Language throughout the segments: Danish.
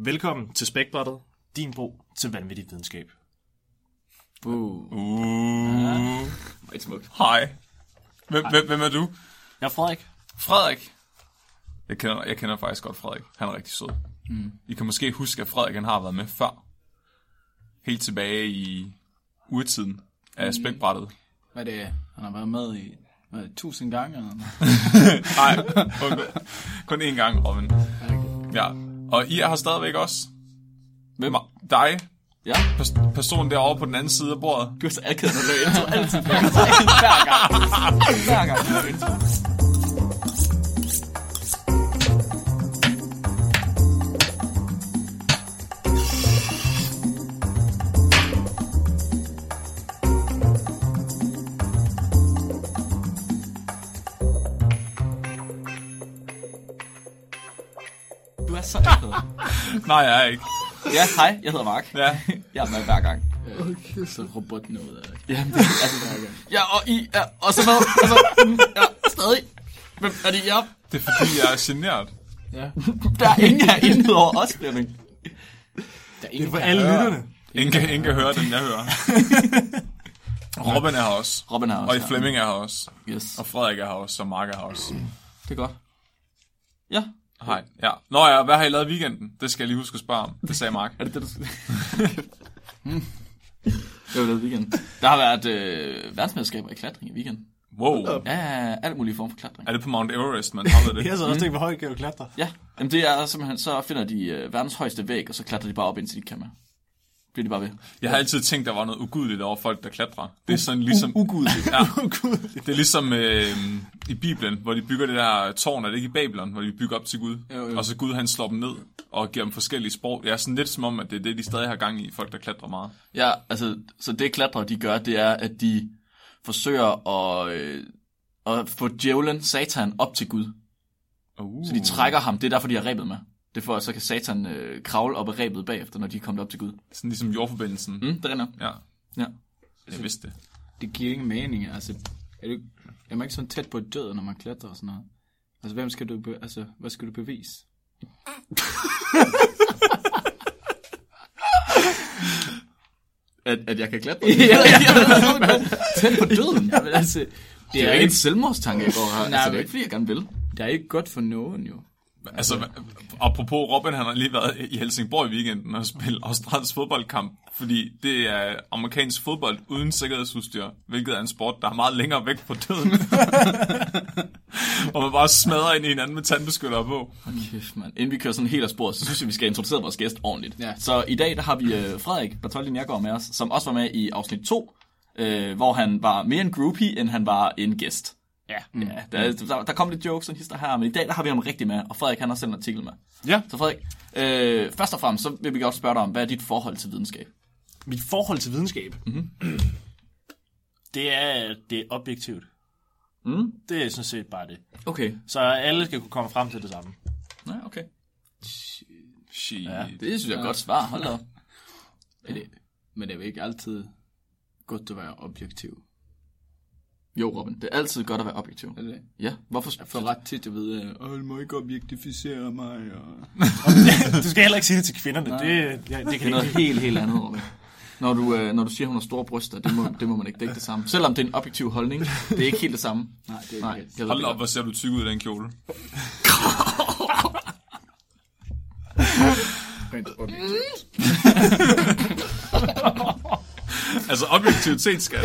Velkommen til Spækbrættet, din bro til vanvittig videnskab. Uh. Uh. Meget smukt. Hej. Hvem, hvem, hvem er du? Jeg er Frederik. Frederik. Jeg kender, jeg kender faktisk godt Frederik. Han er rigtig sød. Mm. I kan måske huske, at Frederik han har været med før. Helt tilbage i urtiden af spækbrættet. Hvad er det? Han har været med i hvad, det, tusind gange eller noget? Nej, kun, kun én gang, Robin. Ja. Og I er her stadigvæk også. Hvem? Ma- Dig, Ja. pers- personen derovre på den anden side af bordet. Du er så akavet, når du laver intro. Altid. Hver gang. Hver gang, du laver intro. Nej, jeg er ikke. Ja, hej, jeg hedder Mark. Ja. Jeg er med hver gang. Okay, så robot noget af det. Ja, det er altså hver gang. Ja, og I er også med. Altså, ja, stadig. Hvem er det, ja? Det er fordi, jeg er generet. Ja. Der er ingen herinde over os, Flemming. Der er ingen, For der alle hører. lytterne. Ingen kan, ingen kan høre den, jeg hører. Robin er her også. Robin er også Og i her. Flemming er her også. Yes, Og Frederik er her også, og Mark er her også. det er godt. Ja, Hej. Ja. Nå ja, hvad har I lavet i weekenden? Det skal jeg lige huske at spørge om. Det sagde Mark. er det det, du skal... Det var det weekend. Der har været øh, verdensmesterskaber i klatring i weekenden. Wow. Ja, alt muligt form for klatring. Er det på Mount Everest, man har det? Jeg har så også tænkt, hvor højt kan du klatre? Ja, Jamen, det er simpelthen, så finder de øh, verdens højeste væg, og så klatrer de bare op, indtil de kan med. Bliver de bare ved. Jeg har altid tænkt, der var noget ugudeligt over folk, der klatrer. Det er sådan ligesom... Ugudeligt. Ja, det er ligesom øh, i Bibelen, hvor de bygger det der tårn, er det ikke i Babylon, hvor de bygger op til Gud. Jo, jo. Og så Gud han slår dem ned og giver dem forskellige sprog. Det er sådan lidt som om, at det er det, de stadig har gang i, folk der klatrer meget. Ja, altså, så det klatrer, de gør, det er, at de forsøger at, øh, at få djævlen, satan, op til Gud. Uh. Så de trækker ham, det er derfor, de har rebet med. Det er for, at så kan satan øh, kravle op af rebet bagefter, når de er kommet op til Gud. Sådan ligesom jordforbindelsen. Mm. Det render. Ja, Ja. jeg vidste det. Det giver ingen mening. Altså, er, du, er man ikke sådan tæt på døden, når man klatrer og sådan noget? Altså, hvem skal du, be, altså, hvad skal du bevise? At, at jeg kan klatre? ja, Tæt på døden? ja, men altså, det Det er er, ikke en selvmordstanke, jeg går her. Nej, Altså, det er ikke, fordi jeg gerne vil. det er ikke godt for nogen, jo. Altså, apropos Robin, han har lige været i Helsingborg i weekenden og spillet australsk fodboldkamp, fordi det er amerikansk fodbold uden sikkerhedsudstyr, hvilket er en sport, der er meget længere væk fra døden. og man bare smadrer ind i hinanden med tandbeskyttere på. Kæft, mand. Inden vi kører sådan helt af sporet, så synes jeg, vi skal introducere vores gæst ordentligt. Ja. Så i dag, der har vi øh, Frederik Bartoldi Njergaard med os, som også var med i afsnit 2, øh, hvor han var mere en groupie, end han var en gæst. Ja. Ja, der, der, der kom lidt jokes og hister her, men i dag, der har vi ham rigtig med, og Frederik, han har sendt en artikel med. Ja. Så Frederik, øh, først og fremmest, så vil vi godt spørge dig om, hvad er dit forhold til videnskab? Mit forhold til videnskab, mm-hmm. det er, det er objektivt. Mm? Det er sådan set bare det. Okay. Så alle skal kunne komme frem til det samme. Nej, okay. Shit. Ja, det synes jeg er et godt svar. Hold da op. Er det, men det er jo ikke altid godt at være objektiv. Jo, Robin, det er altid godt at være objektiv. Er det det? Ja, hvorfor? Jeg får ret tit at vide, at du må ikke objektificere mig. Og... du skal heller ikke sige det til kvinderne. Det, ja, det kan Det er ikke. noget helt, helt andet, Robin. Når du, øh, når du siger, at hun har store bryster, det må, det må man ikke. Det ikke det samme. Selvom det er en objektiv holdning, det er ikke helt det samme. Nej, det er Nej, ikke Hold op, hvor ser du tyk ud i den kjole. rent objektivt. Altså, objektivitet skal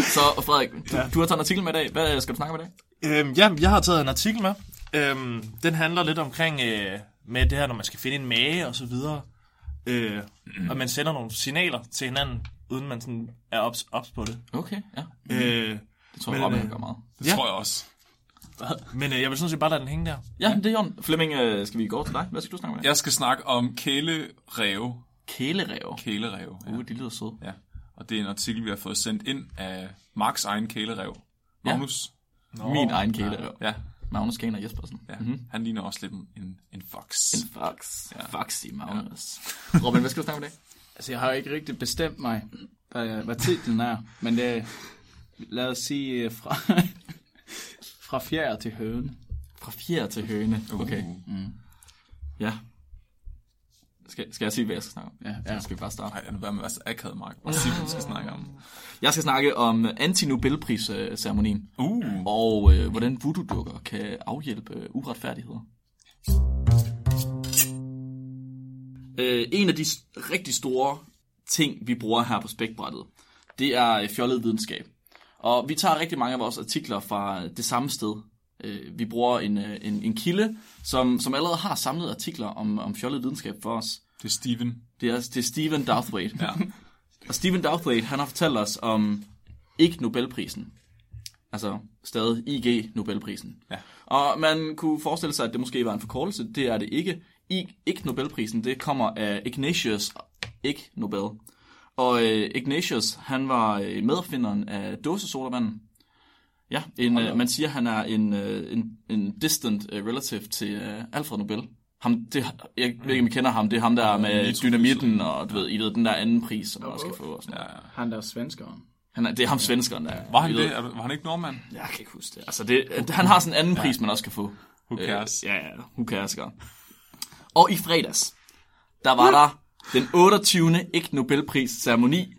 Så Frederik, du, du har taget en artikel med i dag. Hvad skal du snakke om i dag? Øhm, ja, jeg har taget en artikel med. Øhm, den handler lidt omkring øh, med det her, når man skal finde en mage og så videre. Øh, og man sender nogle signaler til hinanden, uden man sådan er ops, ops på det. Okay, ja. Øh, Det tror jeg, Men, Robin øh, gør meget. Det Ja. tror jeg også. men øh, jeg vil sådan set bare lade den hænge der. Ja, det er Jon. Flemming, øh, skal vi gå til dig? Hvad skal du snakke om? Jeg skal snakke om kælereve. Kælerev. Kælereve, ja. Uh, de lyder søde. ja. Og det er en artikel, vi har fået sendt ind af Marks egen kælerev. Magnus. Nå, Min egen kælerev. Ja, Magnus Kaner Jespersen. ja. Mm-hmm. Han ligner også lidt en, en, en fox. En fox. Ja. Foxy Magnus. Robin, hvad skal du snakke om i dag? Altså, jeg har ikke rigtig bestemt mig, hvad, hvad titlen er. Men det er, lad os sige, øh, fra, fra fjerde til høne. Fra fjer til høne. Okay. Uh. Mm. Ja. Skal, skal jeg sige, hvad jeg skal snakke om? Ja, ja. Så skal vi bare starte. Nej, er være med at være så akavet, Mark. Bare hvad du skal snakke om. Jeg skal snakke om anti-Nobelpris-ceremonien. Uh. Og øh, hvordan voodoo-dukker kan afhjælpe øh, uretfærdigheder. Øh, en af de rigtig store ting, vi bruger her på spækbrættet, det er øh, fjollet videnskab. Og vi tager rigtig mange af vores artikler fra øh, det samme sted. Øh, vi bruger en, øh, en, en kilde, som, som allerede har samlet artikler om, om fjollet videnskab for os. Det er Steven. Det er, det er Stephen Douthwaite. Ja. Og Stephen Douthwaite, han har fortalt os om ikke Nobelprisen. Altså stadig IG Nobelprisen. Ja. Og man kunne forestille sig, at det måske var en forkortelse. Det er det ikke. I, ikke Nobelprisen, det kommer af Ignatius ikke Nobel. Og øh, Ignatius, han var øh, medopfinderen af dåsesodavanden. Ja, en, øh, man siger, han er en, øh, en, en distant øh, relative til øh, Alfred Nobel. Ham, det, jeg ved ikke, om I kender ham. Det er ham, der er med dynamitten, og du ved, I ved, den der anden pris, som man også skal få. Og sådan. ja. ja. Han der er svenskeren. Han er, det er ham svenskeren, der Var han det? Er du- Var han ikke nordmand? Jeg kan ikke huske det. Altså, det, han har sådan en anden pris, man også kan få. Who cares? Øh, ja, ja, who cares, gør. Og i fredags, der var der den 28. ikke Nobelpris ceremoni.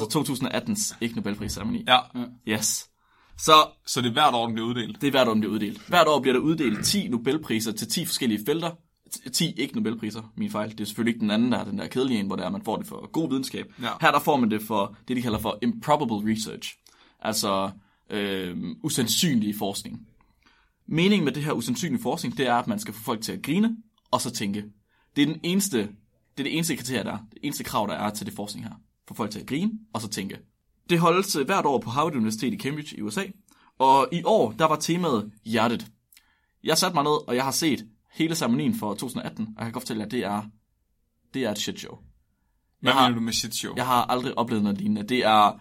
Altså 2018's ikke Nobelpris ceremoni. Ja. Yes. Så Så det er hvert år, den bliver uddelt. det er hvert år, den bliver uddelt. Hvert år bliver der uddelt 10 Nobelpriser til 10 forskellige felter. 10 ikke Nobelpriser, min fejl. Det er selvfølgelig ikke den anden, der er den der kedelige en, hvor der man får det for god videnskab. Ja. Her der får man det for det, de kalder for improbable research. Altså øh, usandsynlig forskning. Meningen med det her usandsynlige forskning, det er, at man skal få folk til at grine, og så tænke. Det er den eneste, det er det eneste kriterie, der er. Det eneste krav, der er til det forskning her. Få folk til at grine, og så tænke. Det holdes øh, hvert år på Harvard Universitet i Cambridge i USA. Og i år, der var temaet hjertet. Jeg satte mig ned, og jeg har set hele ceremonien for 2018, og jeg kan godt fortælle jer, at det er, det er et shit show. Hvad har- mener du med shit show? Jeg har aldrig oplevet noget lignende. Det er...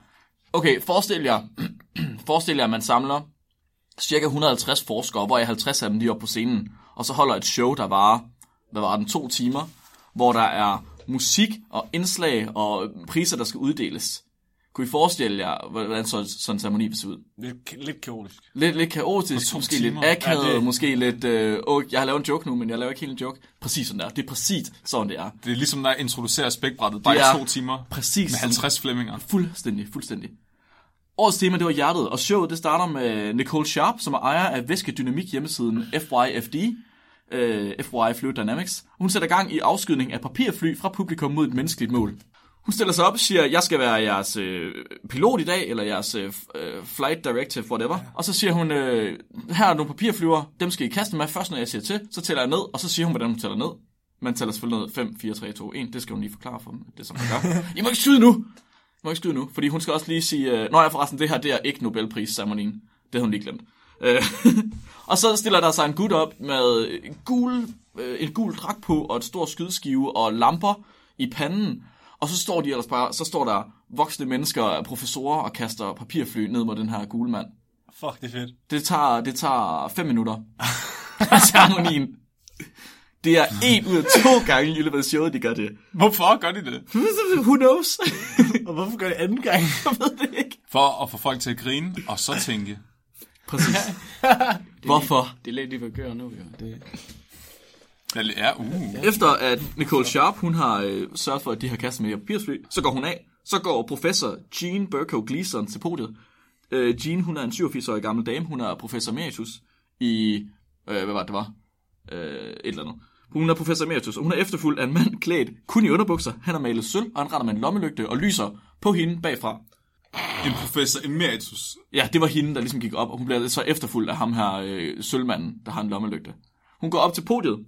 Okay, forestil jer, forestil jer, at man samler cirka 150 forskere, hvor jeg 50 af dem lige op på scenen, og så holder et show, der varer, hvad var den, to timer, hvor der er musik og indslag og priser, der skal uddeles. Kunne I forestille jer, hvordan så, sådan en ceremoni vil se ud? Lidt, lidt kaotisk. Lidt, lidt kaotisk, måske timer. lidt akavet, Ja, det- måske lidt... Øh, åh, jeg har lavet en joke nu, men jeg laver ikke helt en joke. Præcis sådan der. Det er præcis sådan, det er. Det er ligesom, der introducerer spækbrættet. Bare i to timer. Præcis Med sådan. 50 flemminger. Fuldstændig, fuldstændig. Årets tema, det var hjertet, og showet det starter med Nicole Sharp, som er ejer af væskedynamik hjemmesiden FYFD, øh, FY Fluid Dynamics. Hun sætter gang i afskydning af papirfly fra publikum mod et menneskeligt mål. Hun stiller sig op og siger, jeg skal være jeres øh, pilot i dag, eller jeres øh, øh, flight directive, whatever. Og så siger hun, øh, her er nogle papirflyver, dem skal I kaste med først, når jeg siger til. Så tæller jeg ned, og så siger hun, hvordan hun tæller ned. Man tæller selvfølgelig ned 5, 4, 3, 2, 1. Det skal hun lige forklare for dem. Det er som man gør. I må ikke skyde nu! I må ikke skyde nu, fordi hun skal også lige sige, øh, Nå ja, forresten, det her, det er ikke Nobelpris-ceremonien. Det havde hun lige glemt. Øh, og så stiller der sig en gut op med en gul, øh, en gul dragt på, og et stort skydeskive, og lamper i panden. Og så står de ellers bare, så står der voksne mennesker, professorer, og kaster papirfly ned mod den her gule mand. Fuck, det er fedt. Det tager, det tager fem minutter. ceremonien. Det er en ud af to gange i løbet af showet, de gør det. Hvorfor gør de det? Who knows? Og hvorfor gør det anden gang? Jeg ved det ikke. For at få folk til at grine, og så tænke. Præcis. Hvorfor? Det er lidt, de vil gøre nu, jo. Det, Ja, uh. Efter at Nicole Sharp, hun har øh, sørget for, at de har kastet med papirsfly, så går hun af. Så går professor Jean Burko Gleason til podiet. Øh, Jean, hun er en 87-årig gammel dame. Hun er professor emeritus i... Øh, hvad var det, det var? Øh, et eller andet. Hun er professor emeritus, og hun er efterfulgt af en mand klædt kun i underbukser. Han har malet sølv, og han render med en lommelygte og lyser på hende bagfra. En professor emeritus. Ja, det var hende, der ligesom gik op, og hun bliver så efterfulgt af ham her, øh, sølvmanden, der har en lommelygte. Hun går op til podiet,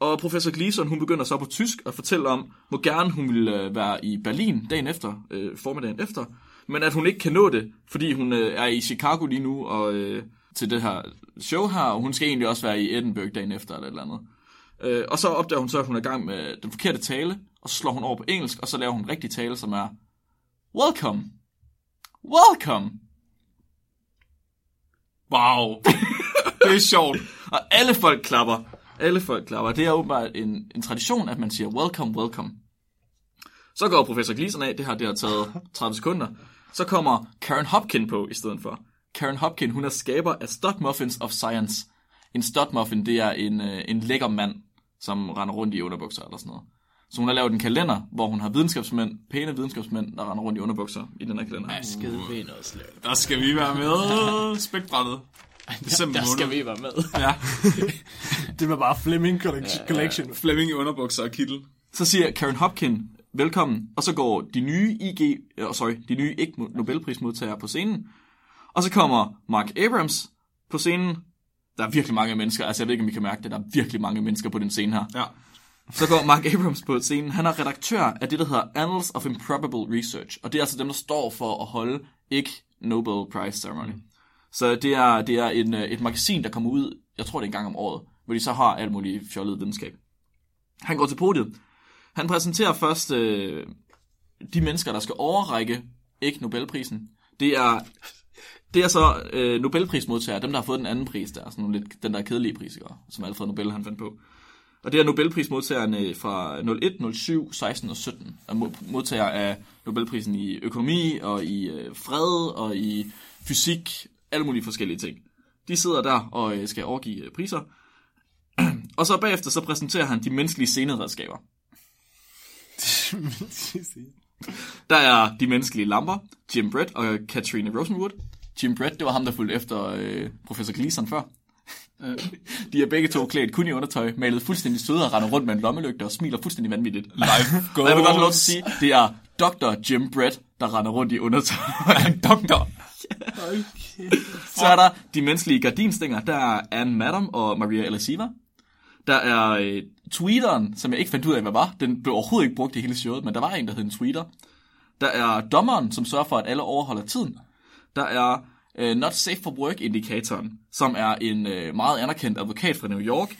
og professor Gleason, hun begynder så på tysk at fortælle om, hvor gerne hun ville øh, være i Berlin dagen efter, øh, formiddagen efter, men at hun ikke kan nå det, fordi hun øh, er i Chicago lige nu, og øh, til det her show her, og hun skal egentlig også være i Edinburgh dagen efter, eller et eller andet. Øh, og så opdager hun så, at hun er i gang med den forkerte tale, og så slår hun over på engelsk, og så laver hun en rigtig tale, som er, Welcome. Welcome. Wow. det er sjovt. Og alle folk klapper. Alle folk klapper. Det er åbenbart en, en tradition, at man siger welcome, welcome. Så går professor Gleason af. Det har, det har taget 30 sekunder. Så kommer Karen Hopkin på i stedet for. Karen Hopkin, hun er skaber af Stud Muffins of Science. En stud muffin, det er en, øh, en lækker mand. som render rundt i underbukser eller sådan noget. Så hun har lavet en kalender, hvor hun har videnskabsmænd, pæne videnskabsmænd, der render rundt i underbukser i den her kalender. Skide ved noget slag. Der skal vi være med. Spækbrættet. December Der skal måned. vi være med. Ja. Det var bare Fleming Collection. collection. Flemming i underbukser og kittel. Så siger Karen Hopkin, velkommen, og så går de nye IG, uh, sorry, de nye ikke Nobelprismodtagere på scenen. Og så kommer Mark Abrams på scenen. Der er virkelig mange mennesker, altså jeg ved ikke, om I kan mærke det, der er virkelig mange mennesker på den scene her. Ja. Så går Mark Abrams på scenen. Han er redaktør af det, der hedder Annals of Improbable Research. Og det er altså dem, der står for at holde ikke Nobel Prize Ceremony. Så det er, det er en, øh, et magasin, der kommer ud, jeg tror det er en gang om året, hvor de så har alt muligt fjollet videnskab. Han går til podiet. Han præsenterer først øh, de mennesker, der skal overrække ikke Nobelprisen. Det er, det er så øh, Nobelprismodtagere, dem der har fået den anden pris der, sådan nogle lidt, den der kedelige pris, som Alfred Nobel han fandt på. Og det er Nobelprismodtagerne fra 01, 07, 16 og 17. Er mo- modtager af Nobelprisen i økonomi og i øh, fred og i fysik, alle mulige forskellige ting. De sidder der og øh, skal overgive øh, priser. og så bagefter så præsenterer han de menneskelige sceneredskaber. Der er de menneskelige lamper, Jim Brett og Katrina Rosenwood. Jim Brett, det var ham, der fulgte efter øh, professor Gleason før. De er begge to klædt kun i undertøj, malet fuldstændig søde og render rundt med en lommelygte og smiler fuldstændig vanvittigt. Life goes. Og jeg vil godt have lov til at sige, det er Dr. Jim Brett, der render rundt i undertøj. Doktor. Så er der de menneskelige gardinstænger. Der er Anne Madam og Maria Elisiva. Der er øh, tweeteren, som jeg ikke fandt ud af, hvad var. Den blev overhovedet ikke brugt i hele showet, men der var en, der hed en tweeter. Der er dommeren, som sørger for, at alle overholder tiden. Der er øh, Not Safe for Work-indikatoren, som er en øh, meget anerkendt advokat fra New York,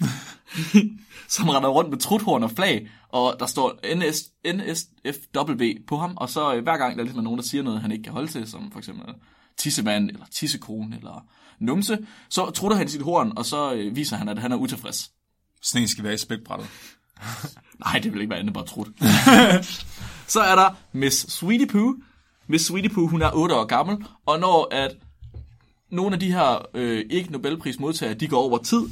som render rundt med truthorn og flag, og der står NS, NSFW på ham, og så øh, hver gang der er ligesom nogen, der siger noget, han ikke kan holde til, som for eksempel tissemand, eller tissekone, eller numse, så trutter han sit horn, og så øh, viser han, at han er utilfreds. Sådan en skal være i spækbrættet. Nej, det vil ikke være andet bare trut. så er der Miss Sweetie Pooh. Miss Sweetie Pooh, hun er 8 år gammel, og når at nogle af de her øh, ikke Nobelprismodtagere, de går over tid,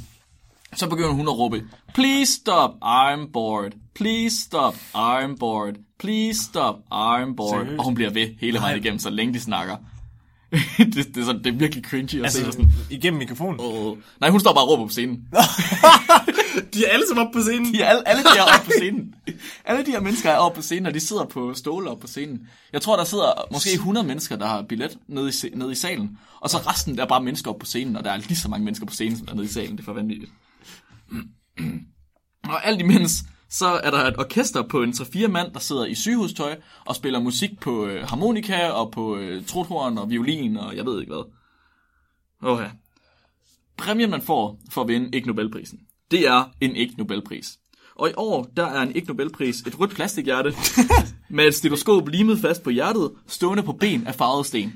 så begynder hun at råbe, Please stop, I'm bored. Please stop, I'm bored. Please stop, I'm bored. Seriøst? Og hun bliver ved hele vejen igennem, så længe de snakker. det, det, er sådan, det er virkelig cringy at se Altså, sådan. igennem mikrofonen. Oh. Nej, hun står bare og råber på scenen. De er alle sammen oppe på scenen. De er alle, alle de er oppe på scenen. Alle de her mennesker er oppe på scenen, og de sidder på stole oppe på scenen. Jeg tror, der sidder måske 100 mennesker, der har billet nede i, nede i salen. Og så resten der er bare mennesker oppe på scenen, og der er lige så mange mennesker på scenen, som der er nede i salen. Det er for vanvittigt. Og alt imens, så er der et orkester på en 3-4 mand, der sidder i sygehustøj og spiller musik på øh, harmonika og på øh, trothorn og violin og jeg ved ikke hvad. Okay. Præmien, man får for at vinde ikke Nobelprisen, det er en ikke Nobelpris. Og i år, der er en ikke Nobelpris et rødt plastikhjerte med et stetoskop limet fast på hjertet, stående på ben af farvede sten.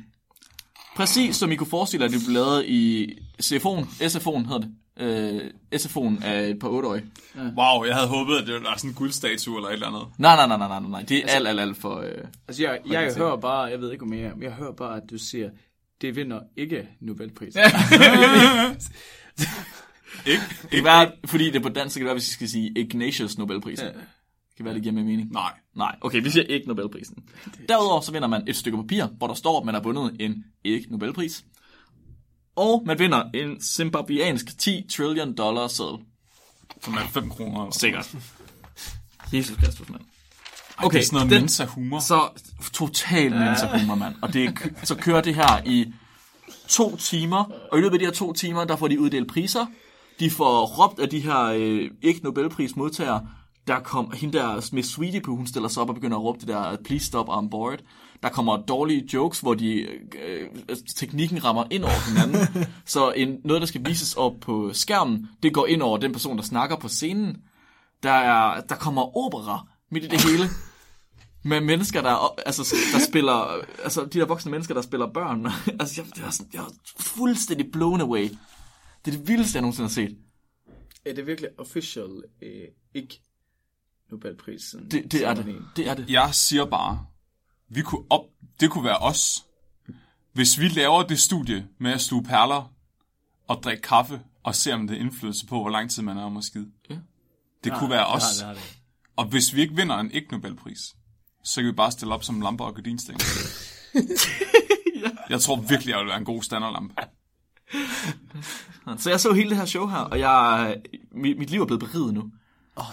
Præcis som I kunne forestille jer, at det blev lavet i CFO'en, SFO'en hedder det. Øh, SFO'en af et par otteårige. Wow, jeg havde håbet, at det var sådan en guldstatue eller et eller andet. Nej, nej, nej, nej, nej, nej. Det er alt, alt, alt for... Øh... Altså, jeg, jeg, jeg hører bare, jeg ved ikke om jeg, men jeg hører bare, at du siger, det vinder ikke Nobelpris. Ikke? Det kan være, fordi det er på dansk, så kan det være, hvis vi skal sige Ignatius Nobelprisen. Det kan være, det giver mere mening. Nej. Nej, okay, vi siger ikke Nobelprisen. Derudover så vinder man et stykke papir, hvor der står, at man har vundet en ikke Nobelpris. Og man vinder en zimbabwiansk 10 trillion dollar seddel. Som er 5 kroner. Eller. Sikkert. Jesus Kristus, mand. Okay, det er sådan noget den- mensa humor. Så total mensa humor, mand. Og det, er- så kører det her i to timer, og i løbet af de her to timer, der får de uddelt priser. De får råbt af de her øh, ikke Nobelpris modtagere. Der kom hende der med Sweetie Pooh, hun stiller sig op og begynder at råbe det der, please stop, I'm bored. Der kommer dårlige jokes, hvor de, øh, teknikken rammer ind over hinanden. så en, noget, der skal vises op på skærmen, det går ind over den person, der snakker på scenen. Der, er, der kommer opera midt i det hele med mennesker, der, altså, der spiller, altså de der voksne mennesker, der spiller børn. altså, jeg, det var sådan, jeg var fuldstændig blown away. Det er det vildeste, jeg nogensinde har set. er det virkelig official øh, ikke Nobelprisen? Det, det er det. Det er det. Jeg siger bare, vi kunne op, det kunne være os. Hvis vi laver det studie med at sluge perler og drikke kaffe, og se om det har indflydelse på, hvor lang tid man er om at skide. Det kunne være os. Det har det. Og hvis vi ikke vinder en ikke Nobelpris, så kan vi bare stille op som lamper og gardinstænger. Jeg tror virkelig, jeg vil være en god standerlampe. Så jeg så hele det her show her, og jeg, mit, mit liv er blevet beriget nu. Oh,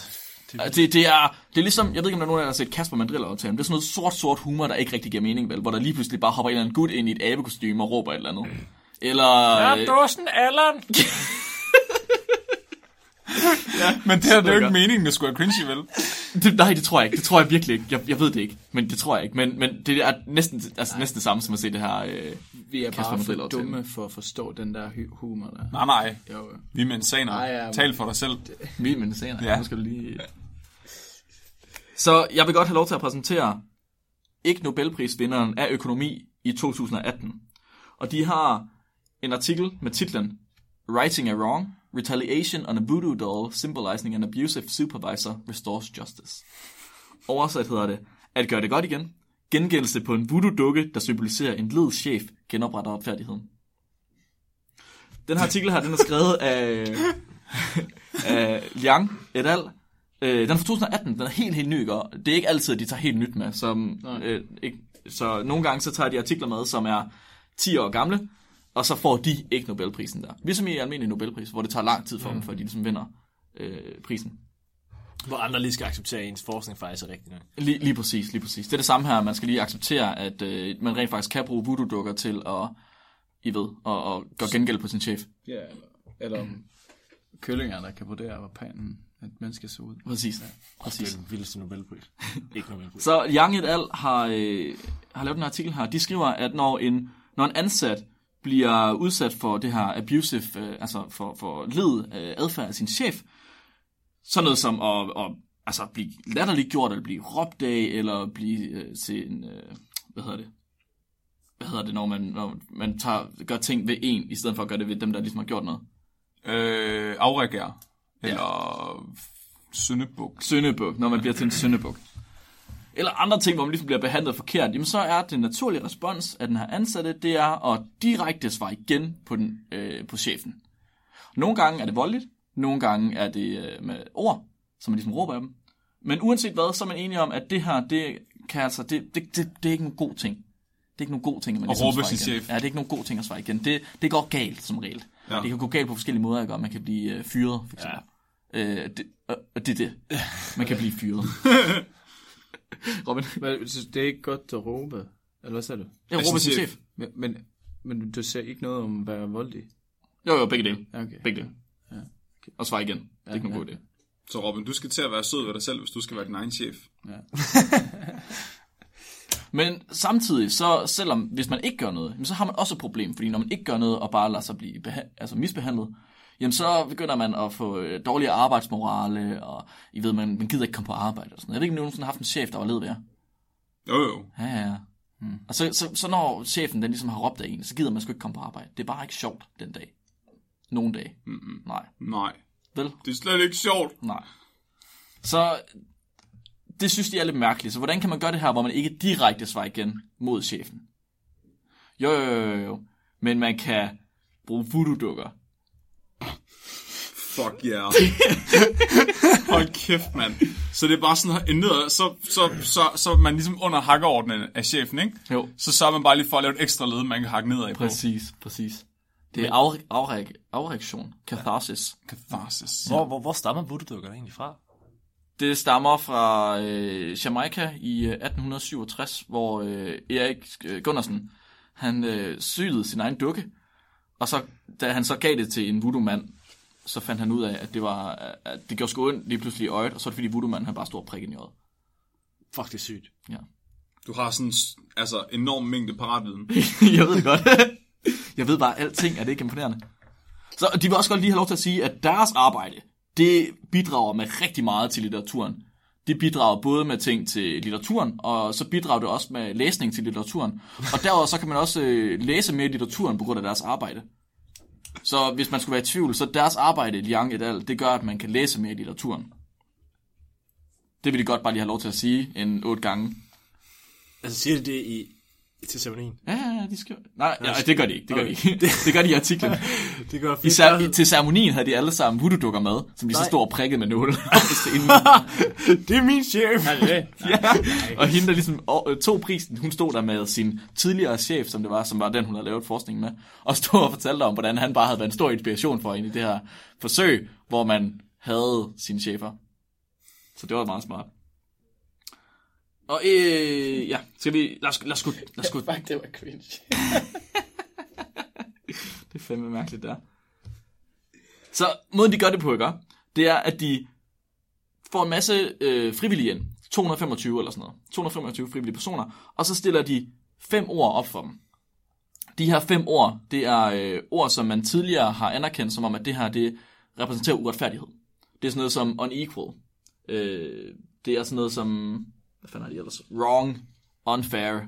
det, Altså, Det, det, er, det er ligesom, jeg ved ikke om der er nogen der har set Kasper Mandriller aftale, det er sådan noget sort-sort humor, der ikke rigtig giver mening, vel? Hvor der lige pludselig bare hopper en eller anden gut ind i et abekostyme og råber et eller andet. Eller... ja, dåsen Allan! Men det er det jo ikke meningen, det skulle være cringy, vel? Det, nej, det tror jeg ikke. Det tror jeg virkelig ikke. Jeg, jeg ved det ikke, men det tror jeg ikke. Men, men det er næsten, altså, næsten det samme som at se det her... Øh, Vi er Kasper bare for dumme for at forstå den der hu- humor der. Nej, nej. Jo. Vi er mensaner. Nej, ja, Tal for dig selv. Min medicaner. Ja. Ja. Nu skal du lige... Så jeg vil godt have lov til at præsentere ikke Nobelprisvinderen af økonomi i 2018. Og de har en artikel med titlen Writing a Wrong, Retaliation on a Voodoo Doll Symbolizing an Abusive Supervisor Restores Justice. Oversat hedder det, at gøre det godt igen, gengældelse på en voodoo-dukke, der symboliserer en led chef, genopretter opfærdigheden. Den her artikel her, den er skrevet af, af Liang et al. Øh, den er fra 2018, den er helt, helt ny, og det er ikke altid, at de tager helt nyt med. Som, øh, ikke, så nogle gange så tager de artikler med, som er 10 år gamle, og så får de ikke Nobelprisen der. Ligesom i almindelig Nobelpris, hvor det tager lang tid for dem, før de ligesom vinder øh, prisen. Hvor andre lige skal acceptere, at ens forskning faktisk er rigtig nok. Lige, lige præcis, lige præcis. Det er det samme her, man skal lige acceptere, at øh, man rent faktisk kan bruge voodoo-dukker til at, I ved, at, at gøre gengæld på sin chef. Ja, eller, eller om kyllinger, der kan vurdere, hvor panden et menneske ser ud. Præcis. Det præcis. er den vildeste Nobelpris. ikke Nobelpris. Så Young et al har, øh, har lavet den her artikel her. De skriver, at når en, når en ansat bliver udsat for det her abusive, øh, altså for, for led øh, adfærd af sin chef, sådan noget som at, at altså blive latterligt gjort, eller blive råbt af, eller blive øh, til en, øh, hvad hedder det, hvad hedder det, når man, når man tager, gør ting ved en, i stedet for at gøre det ved dem, der ligesom har gjort noget. Øh, afreagere. Eller syndebuk. Søndebuk, når man bliver til en søndebuk. Eller andre ting, hvor man ligesom bliver behandlet forkert, jamen så er den naturlige respons af den her ansatte, det er at direkte svare igen på, den, øh, på chefen. Nogle gange er det voldeligt, nogle gange er det øh, med ord, som man ligesom råber af dem. Men uanset hvad, så er man enige om, at det her, det kan altså, det, det, det, det er ikke nogen god ting. Det er ikke nogen god ting, at man At ligesom råbe sin chef. Ja, det er ikke nogen god ting at svare igen. Det, det går galt som regel. Ja. Det kan gå galt på forskellige måder, ikke? Og man kan blive øh, fyret, for eksempel. Ja. Øh, det, og, og det er det. Man kan blive fyret. Robin? Men så det er ikke godt at råbe, eller hvad sagde du? Jeg Af råber sin chef. Men, men, men du siger ikke noget om at være voldelig? Jo, jo, begge dele. Ja, Okay. Begge dele. Ja. Og svar igen. Det er ikke nogen god idé. Så Robin, du skal til at være sød ved dig selv, hvis du skal være din egen chef. Men samtidig, så selvom hvis man ikke gør noget, så har man også et problem. Fordi når man ikke gør noget og bare lader sig blive beha- altså misbehandlet, jamen så begynder man at få øh, dårligere arbejdsmorale, og I ved, man, man gider ikke komme på arbejde og sådan noget. Jeg ved ikke, om nogensinde har haft en chef, der var led ved jer. Jo, jo. Ja, ja. Hmm. Og så, så, så når chefen den ligesom har råbt af en, så gider man sgu ikke komme på arbejde. Det er bare ikke sjovt den dag. Nogle dage. Mm-mm. Nej. Nej, Vel? det er slet ikke sjovt. Nej. Så det synes de er lidt mærkeligt. Så hvordan kan man gøre det her, hvor man ikke direkte svarer igen mod chefen? Jo, jo, jo, jo, jo. Men man kan bruge voodoo-dukker. Fuck yeah. Hold kæft, mand. Så det er bare sådan en ned, så, så, så, så er man ligesom under hakkeordnen af chefen, ikke? Jo. Så sørger man bare lige for at lave et ekstra led, man kan hakke nedad på. Præcis, præcis. Det er afre- afre- afreaktion. Catharsis. Catharsis. Hvor, hvor, hvor stammer voodoo-dukkerne egentlig fra? Det stammer fra øh, Jamaica i øh, 1867, hvor øh, Erik øh, Gunnarsen, han øh, syede sin egen dukke, og så, da han så gav det til en voodoo-mand, så fandt han ud af, at det var, at det gjorde sgu ondt lige pludselig i øjet, og så er det fordi voodoo-manden han bare stod og prikken i øjet. Fuck, det er sygt. Ja. Du har sådan altså enorm mængde paratviden. jeg ved det godt. jeg ved bare, at alting er det ikke imponerende. Så de vil også godt lige have lov til at sige, at deres arbejde, det bidrager med rigtig meget til litteraturen. Det bidrager både med ting til litteraturen, og så bidrager det også med læsning til litteraturen. Og derudover så kan man også øh, læse mere i litteraturen på grund af deres arbejde. Så hvis man skulle være i tvivl, så deres arbejde, Liang et al, det gør, at man kan læse mere i litteraturen. Det vil de godt bare lige have lov til at sige en otte gange. Altså siger de det i til ceremonien. Ja, ja, ja, de skal... Nej, ja, det gør de ikke. Det gør de ikke. Det gør de i artiklen. Det gør I cer- til ceremonien havde de alle sammen voodoo-dukker med, som de så Nej. stod og prikkede med nåle. Det er min chef. Er det ja. Og hende, der ligesom øh, tog prisen, hun stod der med sin tidligere chef, som det var, som var den, hun havde lavet forskning med, og stod og fortalte om, hvordan han bare havde været en stor inspiration for hende i det her forsøg, hvor man havde sine chefer. Så det var meget smart. Og øh, ja, skal vi... Lad os, lad os, sgu- lad os, sgu- Fuck, det var cringe. Det er fandme mærkeligt, der. Så måden, de gør det på, ikke? Det er, at de får en masse øh, frivillige ind. 225 eller sådan noget. 225 frivillige personer. Og så stiller de fem ord op for dem. De her fem ord, det er øh, ord, som man tidligere har anerkendt, som om, at det her, det repræsenterer uretfærdighed. Det er sådan noget som unequal. Øh, det er sådan noget som, hvad fanden er det ellers? Wrong, unfair,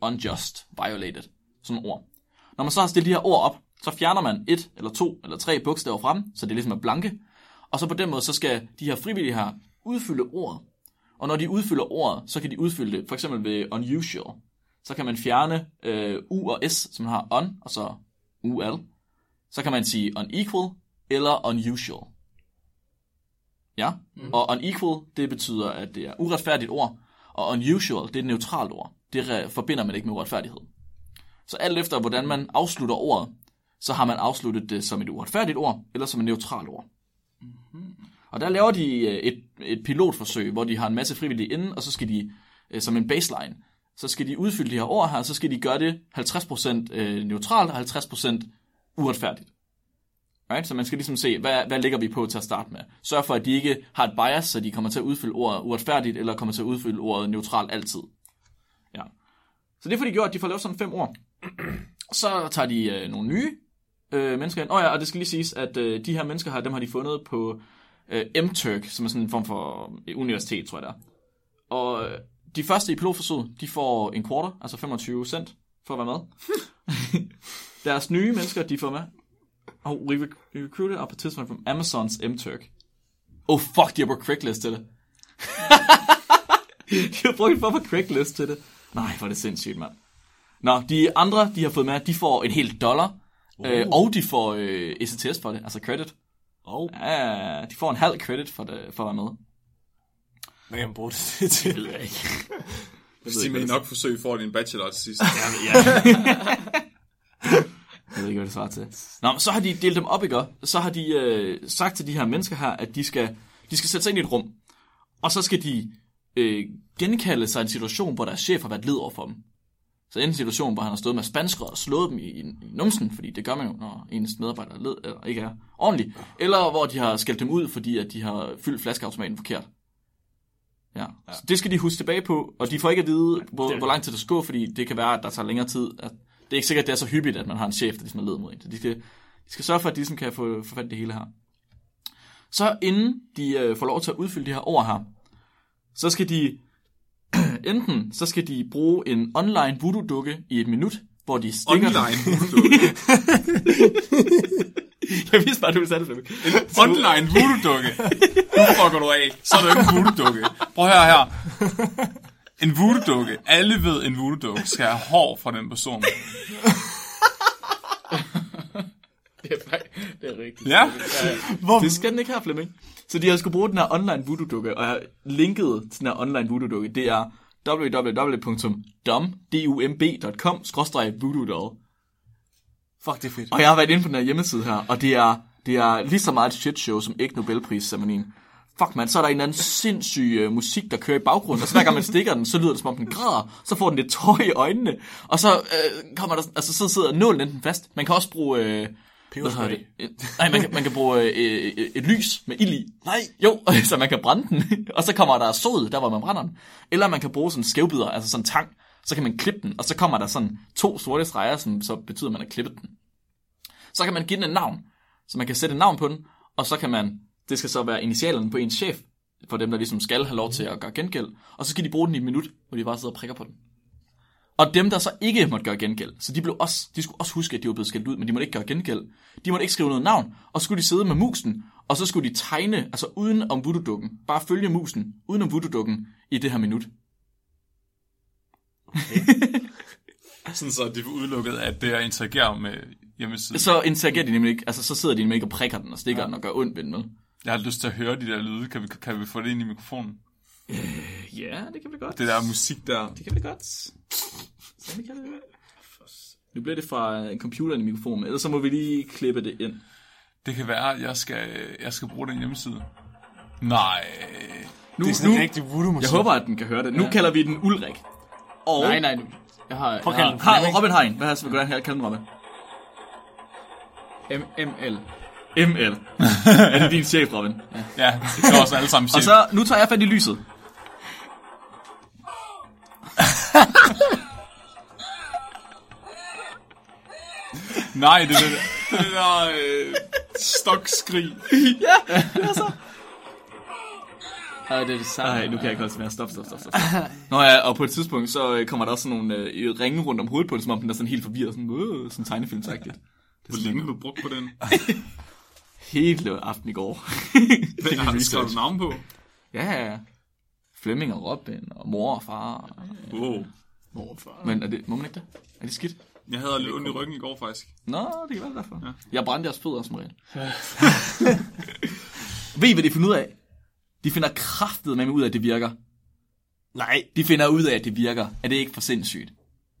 unjust, violated. Sådan ord. Når man så har stillet de her ord op, så fjerner man et eller to eller tre bogstaver frem, så det ligesom er blanke. Og så på den måde, så skal de her frivillige her udfylde ordet. Og når de udfylder ordet, så kan de udfylde det, for eksempel ved unusual. Så kan man fjerne øh, U og S, som har on, og så UL. Så kan man sige unequal eller unusual. Ja, mm. og unequal, det betyder, at det er uretfærdigt ord, og unusual, det er et neutralt ord. Det forbinder man ikke med uretfærdighed. Så alt efter, hvordan man afslutter ordet, så har man afsluttet det som et uretfærdigt ord, eller som et neutralt ord. Mm-hmm. Og der laver de øh, et, et pilotforsøg, hvor de har en masse frivillige inden, og så skal de, øh, som en baseline, så skal de udfylde de her ord her, så skal de gøre det 50% øh, neutralt og 50% uretfærdigt. Right? Så man skal ligesom se, hvad, hvad ligger vi på til at starte med. Sørg for, at de ikke har et bias, så de kommer til at udfylde ordet uretfærdigt, eller kommer til at udfylde ordet neutralt altid. Ja. Så det får de gjort, at de får lavet sådan fem ord. Så tager de øh, nogle nye øh, mennesker ind. Åh oh ja, og det skal lige siges, at øh, de her mennesker her, dem har de fundet på øh, MTurk, som er sådan en form for øh, universitet, tror jeg det er. Og øh, de første i pilotforsøget, de får en quarter, altså 25 cent, for at være med. Deres nye mennesker, de får med. Oh, we, rec- we recruited a participant from Amazon's MTurk. Oh fuck, de har brugt Craigslist til det. de har brugt for Craigslist til det. Nej, hvor er det sindssygt, mand. Nå, de andre, de har fået med, de får en hel dollar. Uh. Øh, og de får øh, ECTS for det, altså credit. Og Ja, de får en halv credit for, det, for at være med. hvad kan man bruge det til? ved jeg ikke. Hvis de med nok forsøg får din bachelor til sidst. Jeg ved ikke, hvad det svarer til. Nå, men så har de delt dem op, ikke? Så har de øh, sagt til de her mennesker her, at de skal, de skal sætte sig ind i et rum. Og så skal de øh, genkalde sig en situation, hvor deres chef har været led over for dem. Så en situation, hvor han har stået med spanskere og slået dem i, i, i numsen, fordi det gør man jo, når ens medarbejder er led, eller ikke er ordentlig. Eller hvor de har skældt dem ud, fordi at de har fyldt flaskeautomaten forkert. Ja. ja. Så det skal de huske tilbage på, og de får ikke at vide, hvor, hvor lang tid det skal gå, fordi det kan være, at der tager længere tid. At det er ikke sikkert, at det er så hyppigt, at man har en chef, der ligesom er led mod en. Så de skal, de skal sørge for, at de ligesom kan få, få fat det hele her. Så inden de øh, får lov til at udfylde de her ord her, så skal de enten så skal de bruge en online voodoo-dukke i et minut, hvor de stikker Online voodoo-dukke. Jeg vidste bare, du ville sætte det, Flemming. Online voodoo-dukke. Nu fucker du af. Så er det ikke en voodoo-dukke. Prøv høre her. En voodoo-dukke. Alle ved, en voodoo-dukke skal have hår fra den person. Det er, faktisk- det er rigtigt. Ja. Det skal den ikke have, Flemming. Så de har skulle bruge den her online voodoo-dukke, og jeg har linket til den her online voodoo-dukke. Det er www.dumb.com voodoo doll. Fuck, det er fedt. Og jeg har været inde på den her hjemmeside her, og det er, det er lige så meget et shit show som ikke Nobelpris-ceremonien. Fuck man, så er der en eller anden sindssyg uh, musik, der kører i baggrunden, og så hver gang man stikker den, så lyder det som om den græder, så får den lidt tår i øjnene, og så øh, kommer der, altså så sidder nålen enten fast. Man kan også bruge, øh, hvad hedder det? Et- Nej, man kan, man kan bruge øh, et, et lys med ild i. Nej. Jo, så man kan brænde den, og så kommer der sod, der hvor man brænder den. Eller man kan bruge sådan skævbider, altså sådan tang, så kan man klippe den, og så kommer der sådan to sorte streger, som så betyder, at man har klippet den. Så kan man give den et navn, så man kan sætte et navn på den, og så kan man, det skal så være initialerne på ens chef, for dem, der ligesom skal have lov til at gøre gengæld, og så skal de bruge den i et minut, hvor de bare sidder og prikker på den. Og dem, der så ikke måtte gøre gengæld, så de, blev også, de skulle også huske, at de var blevet skældt ud, men de måtte ikke gøre gengæld. De måtte ikke skrive noget navn, og så skulle de sidde med musen, og så skulle de tegne, altså uden om voodoo-dukken, bare følge musen, uden om voodoo-dukken, i det her minut. Sådan så de får udelukket, at det er at interagere med hjemmesiden. Så interagerer de nemlig ikke, altså så sidder de nemlig ikke og prikker den og stikker ja. den og gør ondt ved den, vel? Jeg har lyst til at høre de der lyde. Kan vi, kan vi få det ind i mikrofonen? Ja, det kan vi godt. Det der musik der. Det kan vi godt. Så vi kan det. Nu bliver det fra øh, computeren i mikrofonen, ellers så må vi lige klippe det ind. Det kan være, at jeg skal, jeg skal bruge den hjemmeside. Nej. Nu, Det er sådan nu, en rigtig voodoo-musik. jeg håber, at den kan høre det. Nu ja. kalder vi den Ulrik. Og Nej, nej, jeg har, Prøv jeg har Flemming. Robin Hein. Hvad har jeg hvordan kalder den Robin? har ML. Er det din chef, Robin? Ja, det er også alle sammen Og chef. så, nu tager jeg fat i lyset. Nej, det er det, det der øh, stokskrig. Ja, det er det samme. Nej, nu kan jeg ikke holde til mere. Stop, stop, stop, stop. Nå ja, og på et tidspunkt, så øh, kommer der også sådan nogle øh, ringe rundt om hovedet på den, som om den er sådan helt forvirret, sådan, øh, sådan tegnefilmsagtigt. Hvor længe blev brugt på den? Hele aften i går. Hvad har du skrevet navn på? ja, ja, ja. Flemming og Robin, og mor og far. Wow. Morfar. Men er det, må man ikke det? Er det skidt? Jeg havde lidt ondt i ryggen i går, faktisk. Nå, det kan være derfor. Ja. Jeg brændte jeres fødder som regel. Ved I, hvad de finder ud af? De finder kraftet med ud af, at det virker. Nej, De finder ud af, at det virker. Er det ikke for sindssygt?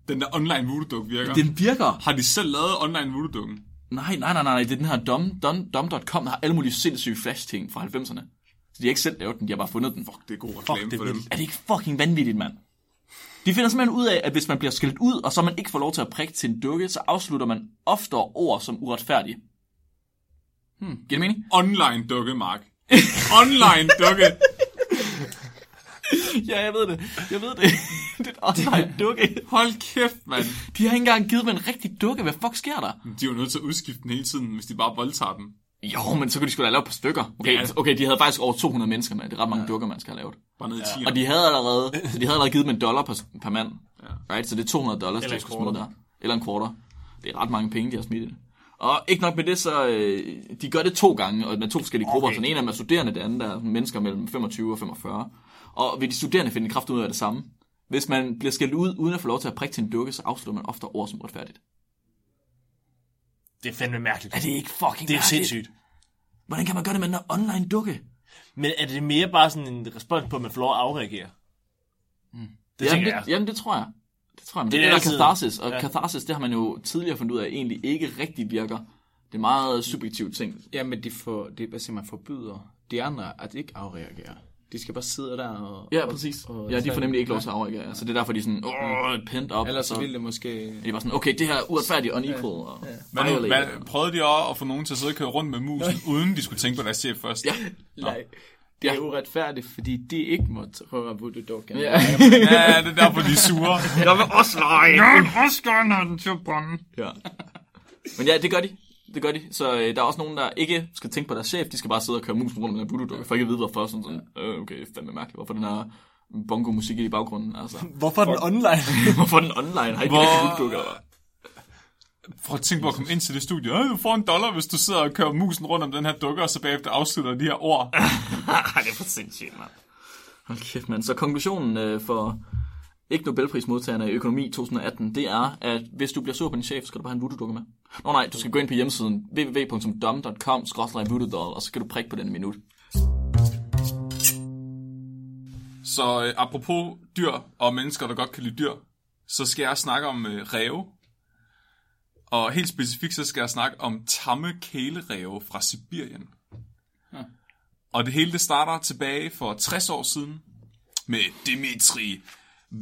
Den der online voodoo virker. Den virker. Har de selv lavet online voodoo Nej, nej, nej, nej. Det er den her dom, dom, dom.com, der har alle mulige sindssyge flash-ting fra 90'erne. Så de har ikke selv lavet den, de har bare fundet den. Det er god reklame det for er dem. Er det ikke fucking vanvittigt, mand? De finder simpelthen ud af, at hvis man bliver skilt ud, og så man ikke får lov til at prikke til en dukke, så afslutter man oftere ord som uretfærdige. Hmm, giver det mening? Online dukke, Mark. Online dukke. Ja, jeg ved det. Jeg ved det. det er en online dukke. Hold kæft, mand. De har ikke engang givet mig en rigtig dukke. Hvad fuck sker der? De er jo nødt til at udskifte den hele tiden, hvis de bare voldtager den. Jo, men så kunne de sgu da lave et par stykker. Okay, Ja. okay de havde faktisk over 200 mennesker med. Det er ret mange dukker, man skal have lavet. Bare ned i 10. Og de havde allerede, så de havde allerede givet dem en dollar per, per mand. Ja. Right? Så det er 200 dollars, Eller de skulle smide der. Eller en quarter. Det er ret mange penge, de har smidt i det. Og ikke nok med det, så øh, de gør det to gange, og med to forskellige grupper. Okay. Okay. Så en af dem er studerende, det andet er mennesker mellem 25 og 45. Og ved de studerende finder de kraft ud af det samme. Hvis man bliver skældt ud, uden at få lov til at prikke til en dukke, så afslutter man ofte ord som retfærdigt. det er fandme mærkeligt. Er det ikke fucking Det er mærkeligt? sindssygt. Hvordan kan man gøre det med en online dukke? Men er det mere bare sådan en respons på, at man får lov at afreagere? Det jamen, det, jeg. jamen, det tror jeg. Det tror jeg. Men Det det, er det er catharsis, og ja. catharsis, det har man jo tidligere fundet ud af, egentlig ikke rigtig virker. Det er meget subjektiv ting. Ja, men de, får, de, hvad siger man, forbyder de andre at ikke afreagere. De skal bare sidde der og... Ja, og- præcis. og- Ja, de får nemlig ikke lov til at afreagere. Så det er derfor, de er sådan, åh, pent op. Ellers så så ville det måske... de var sådan, okay, det her er uretfærdigt, unequal. Og Hvad, nu, violate. hvad, prøvede de også at få nogen til at sidde og køre rundt med musen, uden de skulle tænke på deres chef først? Ja, Nej, det er uretfærdigt, fordi de ikke må røre voodoo dukken. ja. ja, det er derfor, de er sure. Jeg vil også lege. Jeg vil også gerne have den til at brænde. Ja. Men ja, det gør de. Det gør de. Så øh, der er også nogen, der ikke skal tænke på deres chef. De skal bare sidde og køre mus rundt med den voodoo for ikke at vide, hvorfor. Sådan, sådan øh, okay, fandme mærkeligt. Hvorfor den her bongo-musik i baggrunden? Altså, Hvorfor den online? hvorfor den online? Har ikke Hvor- voodoo Prøv at tænke på at komme ind til det studie. Øh, du får en dollar, hvis du sidder og kører musen rundt om den her dukke, og så bagefter afslutter de her ord. Det er for sindssygt, mand. Hold kæft, mand. Så konklusionen øh, for ikke Nobelprismodtagerne i økonomi 2018, det er, at hvis du bliver sur på din chef, så skal du bare have en voodoo-dukke med. Nå nej, du skal gå ind på hjemmesiden www.dom.com voodoo og så skal du prikke på den en minut. Så øh, apropos dyr og mennesker, der godt kan lide dyr, så skal jeg snakke om øh, ræve. Og helt specifikt, så skal jeg snakke om tamme kæleræve fra Sibirien. Og det hele det starter tilbage for 60 år siden med Dmitri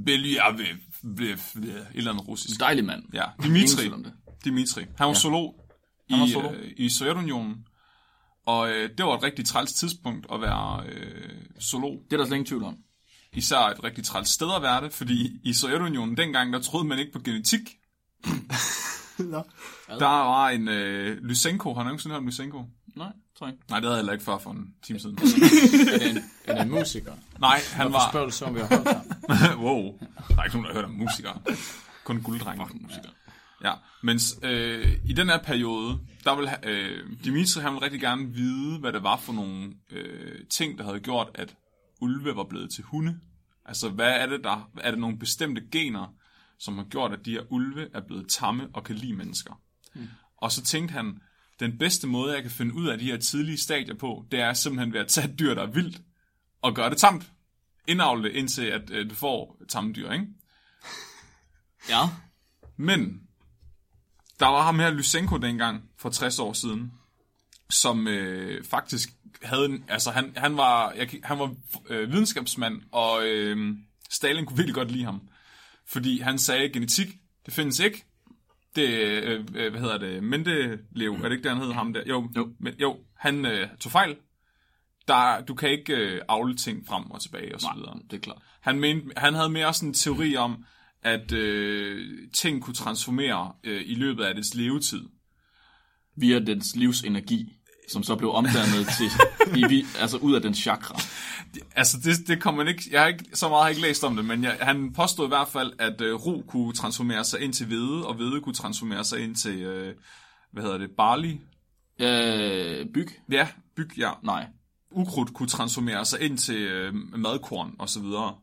Belyavev, et eller andet russisk. Dejlig mand. Ja, Dimitri. tvivl om det. Dimitri. Han var ja. zoolog i, Han var zoolog. øh, i Sovjetunionen. Og øh, det var et rigtig træls tidspunkt at være øh, zoolog. Det er der slet ingen tvivl om. Især et rigtig træls sted at være det, fordi i Sovjetunionen dengang, der troede man ikke på genetik. Der var en øh, Lysenko. Har du nogensinde hørt om Lysenko? Nej, tror jeg. Nej, det havde jeg heller ikke før for en time siden. Er det en, er det en musiker? Nej, han Hvorfor var... spørger du så, om vi har hørt ham? wow. Der er ikke nogen, der har hørt om musikere. Kun gulddrenge. musikere. Ja, men øh, i den her periode, der vil ha- øh, Dimitri han ville rigtig gerne vide, hvad det var for nogle øh, ting, der havde gjort, at ulve var blevet til hunde. Altså, hvad er det der? Er det nogle bestemte gener, som har gjort, at de her ulve er blevet tamme og kan lide mennesker. Mm. Og så tænkte han, den bedste måde, jeg kan finde ud af de her tidlige stadier på, det er simpelthen ved at tage et dyr, der er vildt, og gøre det tamt. Indavle det, indtil at øh, du får tamme dyr, ikke? Ja. Men der var ham her Lysenko dengang for 60 år siden, som øh, faktisk havde en, altså han, han var, jeg, han var øh, videnskabsmand, og øh, Stalin kunne virkelig godt lide ham. Fordi han sagde, genetik, det findes ikke. Det, øh, øh, hvad hedder det, Mendeleev, er det ikke det, han hed ham der? Jo, Jo. Men, jo han øh, tog fejl. Der, du kan ikke øh, afle ting frem og tilbage og så videre. Det er klart. Han, mente, han havde mere sådan en teori om, at øh, ting kunne transformere øh, i løbet af dets levetid. Via dens livsenergi, som så blev omdannet til, i, altså ud af dens chakra. Altså, det, det kommer man ikke... Jeg har ikke, så meget har jeg ikke læst om det, men jeg, han påstod i hvert fald, at øh, ro kunne transformere sig ind til hvede, og hvede kunne transformere sig ind til, øh, hvad hedder det, barley? Øh, byg? Ja, byg, ja. Nej. Ukrudt kunne transformere sig ind til øh, madkorn og så videre.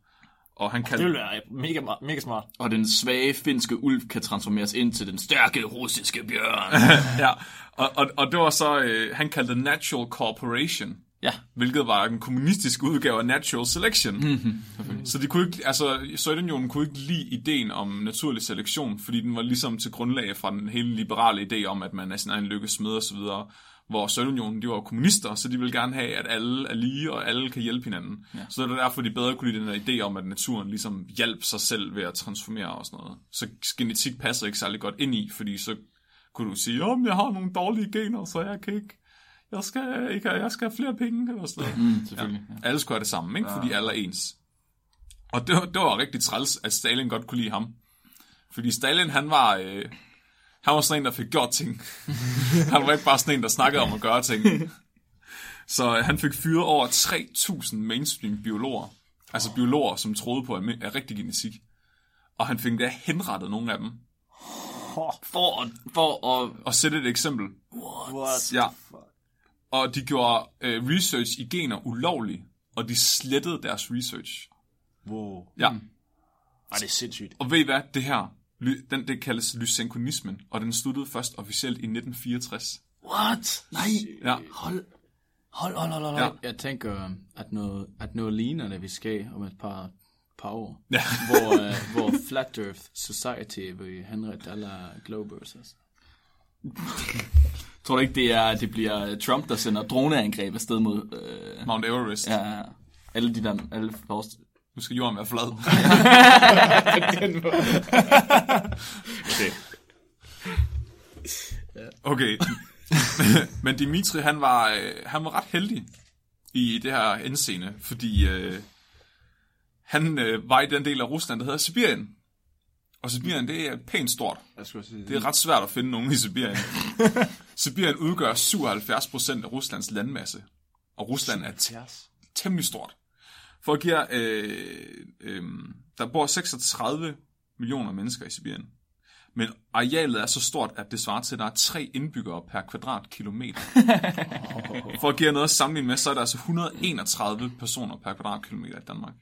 Og han Det kaldte... ville være mega, mega smart. Og den svage finske ulv kan transformeres ind til den stærke russiske bjørn. ja, og, og, og det var så... Øh, han kaldte det Natural Corporation. ja. hvilket var en kommunistisk udgave af Natural Selection. Mm-hmm, så de kunne ikke, altså, Sovjetunionen kunne ikke lide ideen om naturlig selektion, fordi den var ligesom til grundlag fra den hele liberale idé om, at man er sin egen lykkes og så videre. Hvor Sovjetunionen, de var kommunister, så de ville gerne have, at alle er lige, og alle kan hjælpe hinanden. Ja. Så det er derfor, de bedre kunne lide den her idé om, at naturen ligesom hjælper sig selv ved at transformere og sådan noget. Så genetik passer ikke særlig godt ind i, fordi så kunne du sige, om jeg har nogle dårlige gener, så jeg kan ikke jeg skal, ikke, jeg skal have flere penge, eller sådan noget. Mm, selvfølgelig. Ja. Alle skulle have det samme, ikke? fordi alle er ens. Og det, var- det var rigtig træls, at Stalin godt kunne lide ham. Fordi Stalin, han var, øh, han var sådan en, der fik gjort ting. han var ikke bare sådan en, der snakkede om at gøre ting. Så øh, han fik fyret over 3.000 mainstream biologer. Altså biologer, som troede på af rigtig genetik. Og han fik da henrettet nogle af dem. For, at, for at... Og sætte et eksempel. What? Ja. Og de gjorde øh, research i gener ulovlig, og de slettede deres research. Wow. Ja. Ej, det er sindssygt. Og ved I hvad? Det her, den, det kaldes lysenkonismen, og den sluttede først officielt i 1964. What? Nej. Ja. Hold. Hold, hold, hold, hold. Ja. Jeg tænker, at noget, at noget ligner det, vi skal om et par, par år. Ja. hvor, uh, hvor Flat Earth Society vil henrette alle globers. Altså. Tror du ikke, det, er, det bliver Trump, der sender droneangreb afsted mod... Øh, Mount Everest. Ja. ja, alle de der... Alle forrest. Nu skal jorden være flad. okay. Men Dimitri, han var, øh, han var ret heldig i det her indseende, fordi øh, han øh, var i den del af Rusland, der hedder Sibirien. Og Sibirien, det er pænt stort. Jeg skulle sige, Det er ret svært at finde nogen i Sibirien. Sibirien udgør 77% af Ruslands landmasse. Og Rusland er temmelig stort. For at give øh, øh, der bor 36 millioner mennesker i Sibirien. Men arealet er så stort, at det svarer til, at der er tre indbyggere per kvadratkilometer. For at give noget at sammenligne med, så er der altså 131 personer per kvadratkilometer i Danmark.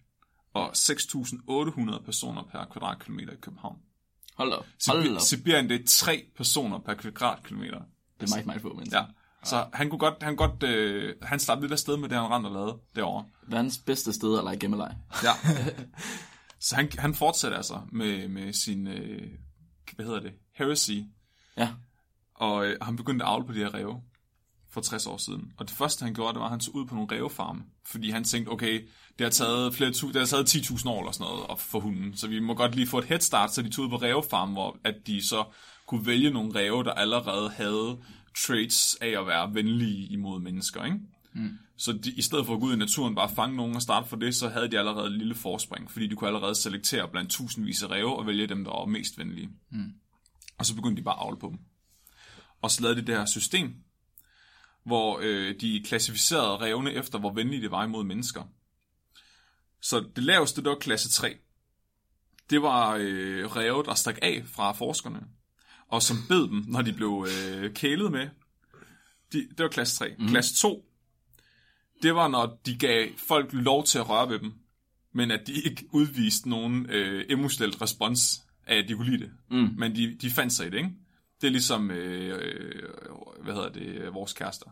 Og 6.800 personer per kvadratkilometer i København. Hold da op. Hold da op. Sibirien, det er tre personer per kvadratkilometer. Det er meget, meget få mennesker. Ja. Så han kunne godt, han, godt, øh, han slap lidt afsted med det, han rendte og lavede derovre. Verdens bedste sted at lege gemmeleg. Ja. Så han, han fortsætter altså med, med sin, øh, hvad hedder det, heresy, Ja. og øh, han begyndte at avle på de her ræve for 60 år siden. Og det første, han gjorde, det var, at han tog ud på nogle rævefarme. Fordi han tænkte, okay, det har taget, flere tu- det har taget 10.000 år eller sådan noget at få hunden. Så vi må godt lige få et head start, så de tog ud på rævefarme, hvor at de så kunne vælge nogle ræve, der allerede havde traits af at være venlige imod mennesker, ikke? Mm. Så de, i stedet for at gå ud i naturen bare fange nogen og starte for det, så havde de allerede et lille forspring, fordi de kunne allerede selektere blandt tusindvis af ræve og vælge dem, der var mest venlige. Mm. Og så begyndte de bare at avle på dem. Og så lavede de det her system, hvor øh, de klassificerede rævene efter, hvor venlige det var imod mennesker. Så det laveste, det var klasse 3. Det var øh, ræve, der stak af fra forskerne, og som bed dem, når de blev øh, kælet med. De, det var klasse 3. Mm. Klasse 2, det var, når de gav folk lov til at røre ved dem, men at de ikke udviste nogen øh, emotionelt respons at de kunne lide det. Mm. Men de, de fandt sig i det, ikke? Det er ligesom, øh, øh, hvad hedder det, vores kærester.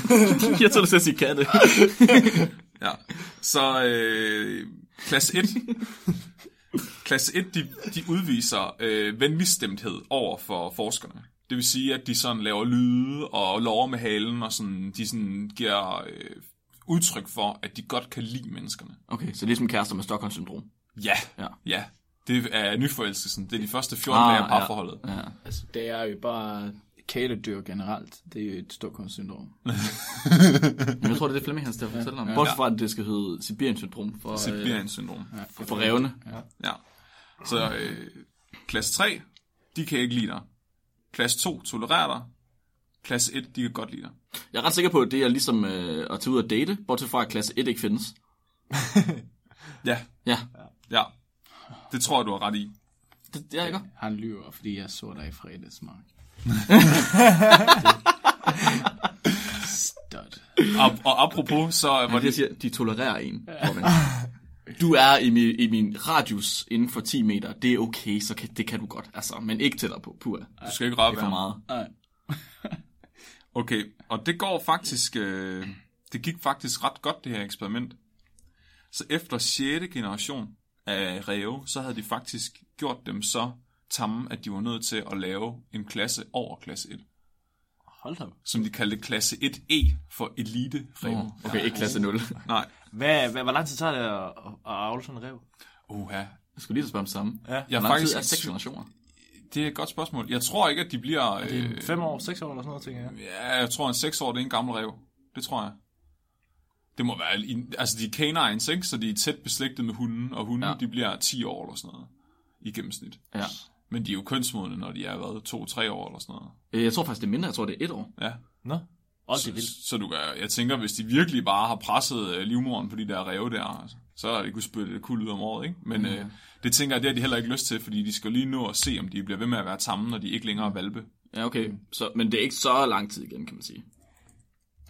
jeg tror, du skal sige katte. Ja. Så øh, klasse 1, klasse 1, de, de udviser øh, venligstemthed over for forskerne. Det vil sige, at de sådan laver lyde og lover med halen, og sådan, de sådan giver øh, udtryk for, at de godt kan lide menneskerne. Okay, så ligesom kærester med Stockholm-syndrom. Ja, Ja. ja. Det er nyforelskelsen. Det er de første 14 ah, dage af parforholdet. Ja. ja. Altså, det er jo bare kæledyr generelt. Det er jo et Stockholm-syndrom. Men jeg tror, det er det Flemming, han skal fortælle om. Bortset fra, at det skal hedde Sibirien-syndrom for, øh, Sibirien-syndrom. for, for revne. Ja. Så øh, klasse 3, de kan ikke lide dig. Klasse 2 tolererer dig. Klasse 1, de kan godt lide dig. Jeg er ret sikker på, at det er ligesom øh, at tage ud og date, bortset fra, at klasse 1 ikke findes. Ja, Ja, ja. Det tror jeg, du har ret i. det, det er ikke. Han lyver, fordi jeg så dig i fredags, Mark. Stud. Og, og apropos, så var Hvor det, siger, de tolererer en. Du er i min, i min radius inden for 10 meter. Det er okay, så kan, det kan du godt. Altså, men ikke tættere på. Det Du skal ikke røre er for meget. Nej. Okay, og det går faktisk... Øh, det gik faktisk ret godt, det her eksperiment. Så efter 6. generation af ræve, så havde de faktisk gjort dem så tamme, at de var nødt til at lave en klasse over klasse 1. Hold da. Som de kaldte klasse 1E for elite ræve. Oh, okay, ikke klasse 0. Nej. Hvad, hvad, hvor lang tid tager det at, at avle sådan en rev? Uha. Jeg skulle lige spørge om samme. Ja. Jeg Hvor er lang tid faktisk er seks generationer? Det er et godt spørgsmål. Jeg tror ikke, at de bliver... Det er Øh, fem år, seks år eller sådan noget, tænker jeg. ja, jeg tror, en 6 år, det er en gammel rev. Det tror jeg. Det må være... Altså, de er canines, ikke? Så de er tæt beslægtet med hunden, og hunden, Ja. ja. de bliver 10 år eller sådan noget. I gennemsnit. Ja. Men de er jo kønsmodne, når de er været 2-3 år eller sådan noget. Øh, Jeg tror faktisk, det er mindre. Jeg tror, det er et år. Ja. Nå, det Så, er vildt. så du kan, jeg tænker, hvis de virkelig bare har presset øh, livmoren på de der ræve der, altså, så er det kunne spytte det kul ud om året, ikke? Men øh, det tænker jeg, det har de heller ikke lyst til, fordi de skal lige nå at se, om de bliver ved med at være tamme, når de ikke længere er valpe. Ja, okay. Så, men det er ikke så lang tid igen, kan man sige.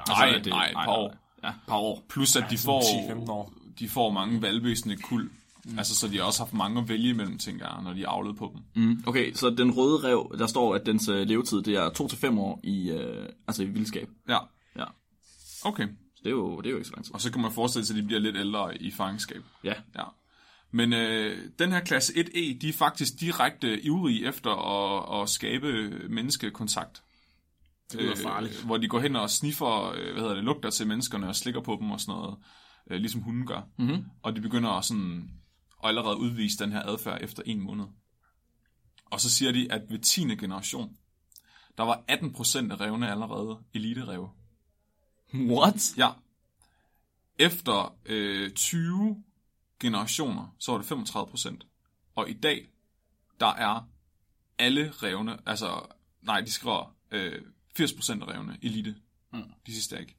Nej, Altså, det, nej, et par år. Ja, par år. Plus at de sådan får, 10-15 år. de får mange valpe i sådan et kul. Mm. Altså, så de har også haft mange at vælge imellem, tænker jeg, når de er avlet på dem. Mm. Okay, så den røde rev, der står, at dens øh, levetid, det er 2-5 år i, øh, altså i vildskab. Ja, Ja. okay. Så det er jo, det er jo ikke så lang tid. Og så kan man forestille sig, at de bliver lidt ældre i fangenskab. Ja. Ja. Men øh, den her klasse 1E, de er faktisk direkte ivrige efter at, at skabe menneskekontakt. Det lyder farligt. hvor de går hen og sniffer, øh, hvad hedder det, lugter til menneskerne og slikker på dem og sådan noget, øh, ligesom hunden gør. Mm-hmm. Og de begynder at sådan, at allerede udvise den her adfærd efter en måned. Og så siger de, at ved 10. generation, der var 18% af revne allerede eliterev. What? Ja. Efter øh, 20 generationer, så var det 35 procent. Og i dag, der er alle revne, altså, nej, de skriver øh, 80 procent af revne elite. Mm. De sidste er ikke.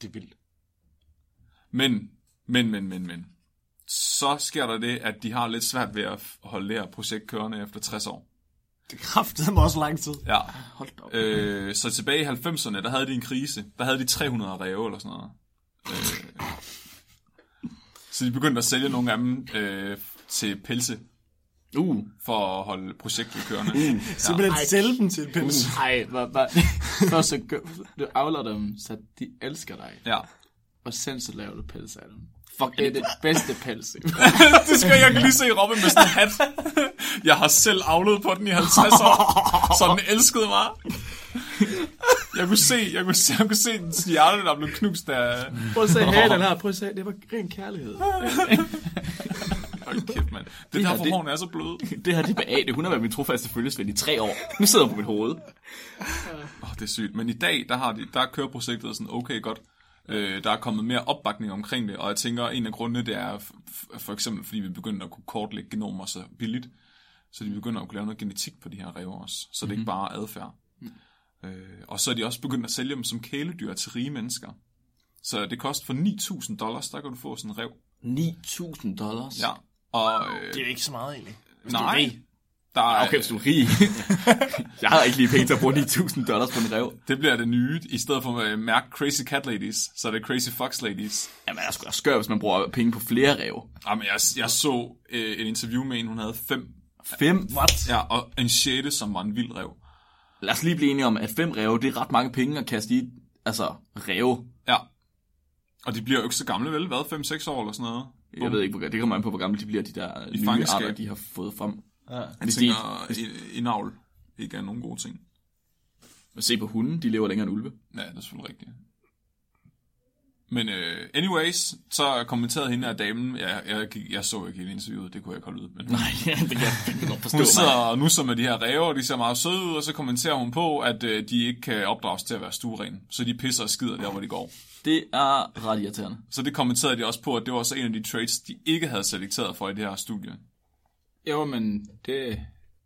Det er vildt. Men, men, men, men, men. Så sker der det, at de har lidt svært ved at holde det her projekt kørende efter 60 år. Det kræftede mig også lang tid. Ja. Hold da op. Øh, så tilbage i 90'erne, der havde de en krise. Der havde de 300 ræve eller sådan noget. Øh, så de begyndte at sælge nogle af dem øh, til pelse, Uh. for at holde projektet kørende. Simpelthen sælge dem til en pels. Ej, hvad? Først så gør, du avler dem, så de elsker dig. Ja. Og sen så laver du pels af dem. Fuck, Det er det bedste pels. det skal jeg kan lige se Robin med sådan en hat. Jeg har selv avlet på den i 50 år, så den elskede mig. Jeg kunne se, jeg kunne se, jeg kunne se den hjerte, der blev knust af... Prøv at se her, den her. Prøv at se, det var ren kærlighed. Hold kæft, mand. Det er her, derfor, det- hårene er så bløde. det her, det er det. Hun har været min trofaste følgesvend i tre år. Nu sidder hun på mit hoved. Åh, oh, det er sygt. Men i dag, der, har de, der kører projektet sådan okay godt. Øh, der er kommet mere opbakning omkring det, og jeg tænker, en af grundene, det er for eksempel, fordi vi begynder at kunne kortlægge genomer så billigt, så de begynder at kunne lave noget genetik på de her ræver også, så det er ikke bare adfærd. Øh, og så er de også begyndt at sælge dem som kæledyr til rige mennesker. Så det koster for 9.000 dollars, der kan du få sådan en rev. 9.000 dollars. Ja. Og, øh, Det er ikke så meget egentlig. Nej. Rig. Der er, Okay, hvis du er rig. jeg har ikke lige penge til at bruge 9.000 dollars på en rev. Det bliver det nye. I stedet for at mærke Crazy Cat Ladies, så er det Crazy Fox Ladies. Jamen, jeg skulle da skør, hvis man bruger penge på flere rev. Jamen, jeg, jeg så øh, et interview med en, hun havde fem. Fem? What? Ja, og en sjette, som var en vild rev. Lad os lige blive enige om, at fem rev, det er ret mange penge at kaste i, altså, rev. Ja. Og de bliver jo ikke så gamle, vel? Hvad? 5-6 år eller sådan noget? Jeg ved ikke, hvor, det kommer an på, hvor gamle de bliver, de der nye fangenskab. arter, de har fået frem. Ja. Jeg Hvis de, tænker, i, i navl ikke er nogen gode ting. se på hunden, de lever længere end ulve. Ja, det er selvfølgelig rigtigt. Men uh, anyways, så kommenterede hende her damen, jeg, jeg, gik- jeg så ikke hele interviewet, det kunne jeg ikke holde ud. Men Nej, det kan jeg godt forstå hun sidder og nusser med de her ræver, de ser meget søde ud, og så kommenterer hun på, at uh, de ikke kan opdrages til at være stuerene. Så de pisser og skider der, hvor de går. Det er ret irriterende. Så det kommenterede de også på, at det var også en af de traits, de ikke havde selekteret for i det her studie. Jo, men det,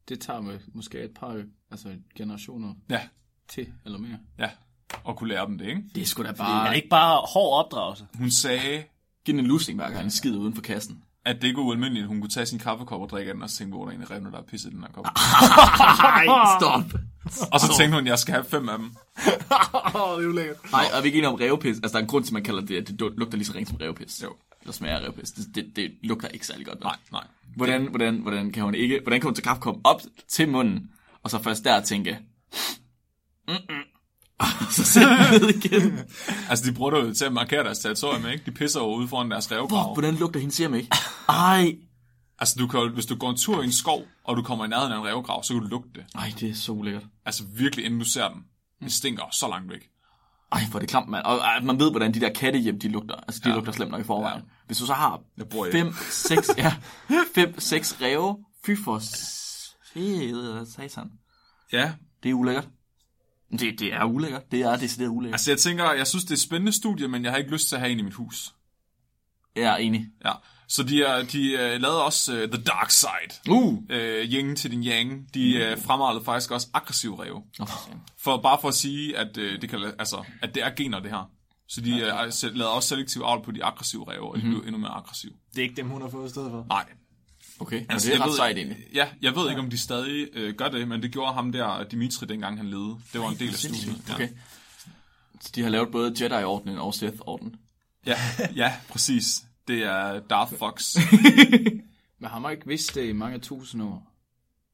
det tager mig måske et par altså generationer Ja, til, eller mere. ja. Og kunne lære dem det, ikke? Det er sgu da Er bare... det ikke bare hård opdragelse? Hun sagde, Giv den en lusning hver gang, han skider uden for kassen. at det ikke var ualmindeligt, at hun kunne tage sin kaffekop og drikke den, og så tænke, hvor er der en af revne, der har pisset i den her kop. Nej, stop! Og så tænkte hun, at jeg skal have fem af dem. Det er jo lækkert. Nej, og vi er ikke enige om revpis. Altså, der er en grund til, at man kalder det, at det du- lugter lige så rent som revpis. Jo. Eller smager revpis. Det, det, det, lugter ikke særlig godt. Nej, nej. Hvordan, hvordan, hvordan kan hun ikke... Hvordan kan hun tage kaffekop op til munden, og så først der tænke... Mm-mm. Så den ned igen. Altså, de bruger det jo til at markere deres territorium, ikke? De pisser jo ude foran deres revgrav. hvordan lugter hendes hjem ikke? Ej. Altså, du kan, hvis du går en tur i en skov, og du kommer i nærheden af en revgrav, så kan du lugte det. Ej, det er så ulækkert. Altså, virkelig, inden du ser den. Det stinker så langt væk. Ej, hvor er det klamt, mand. Og ej, man ved, hvordan de der kattehjem, de lugter. Altså, de Ja. lugter slemt nok i forvejen. Ja. Hvis du så har Jeg bor i fem, seks, ja, fem, seks ræve, fy for satan. Ja, Det er ulækkert. Det, det er ulækkert. Det er decideret ulækkert. altså jeg tænker, jeg synes, det er et spændende studie, men jeg har ikke lyst til at have en i mit hus. Jeg er enig. Ja, så de, er, de uh, lavede også uh, The Dark Side. Uh! Uh, yin til din yang. De uh, fremmalede faktisk også aggressive ræve. For, bare for at sige, at, uh, det, kan, altså, at det er gener, det her. Så de uh, lavede også selektiv avl på de aggressive ræve, og de blev endnu mere aggressive. Det er ikke dem, hun har fået i stedet for. Nej, okay, altså, Altså, det er jeg ret ved- sejt egentlig. Ja, jeg ved ikke, om de stadig øh, gør det, men det gjorde ham der, Dimitri, dengang han ledede. Det var en del af studiet. Ja. Okay. Så de har lavet både Jedi-ordenen og Sith-ordenen. Ja, ja, præcis. Det er Darth Fox. Men har man ikke vidst det i mange tusind år?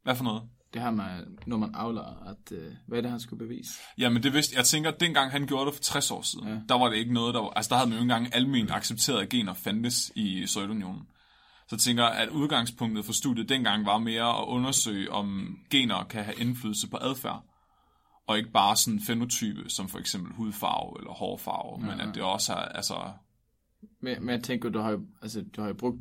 Hvad for noget? Det har man, når man afler, at øh, hvad er det, han skulle bevise? Jamen det vidste, jeg tænker, at dengang han gjorde det for 60 år siden, ja. der var det ikke noget, der var, altså der havde man jo ikke engang almen accepteret, at gener fandtes i Sovjetunionen. Så jeg tænker, at udgangspunktet for studiet dengang var mere at undersøge, om gener kan have indflydelse på adfærd. Og ikke bare sådan en fenotype, som for eksempel hudfarve eller hårfarve, ja, men at det også er, altså, Men, men jeg tænker, du har jo, altså, du har jo brugt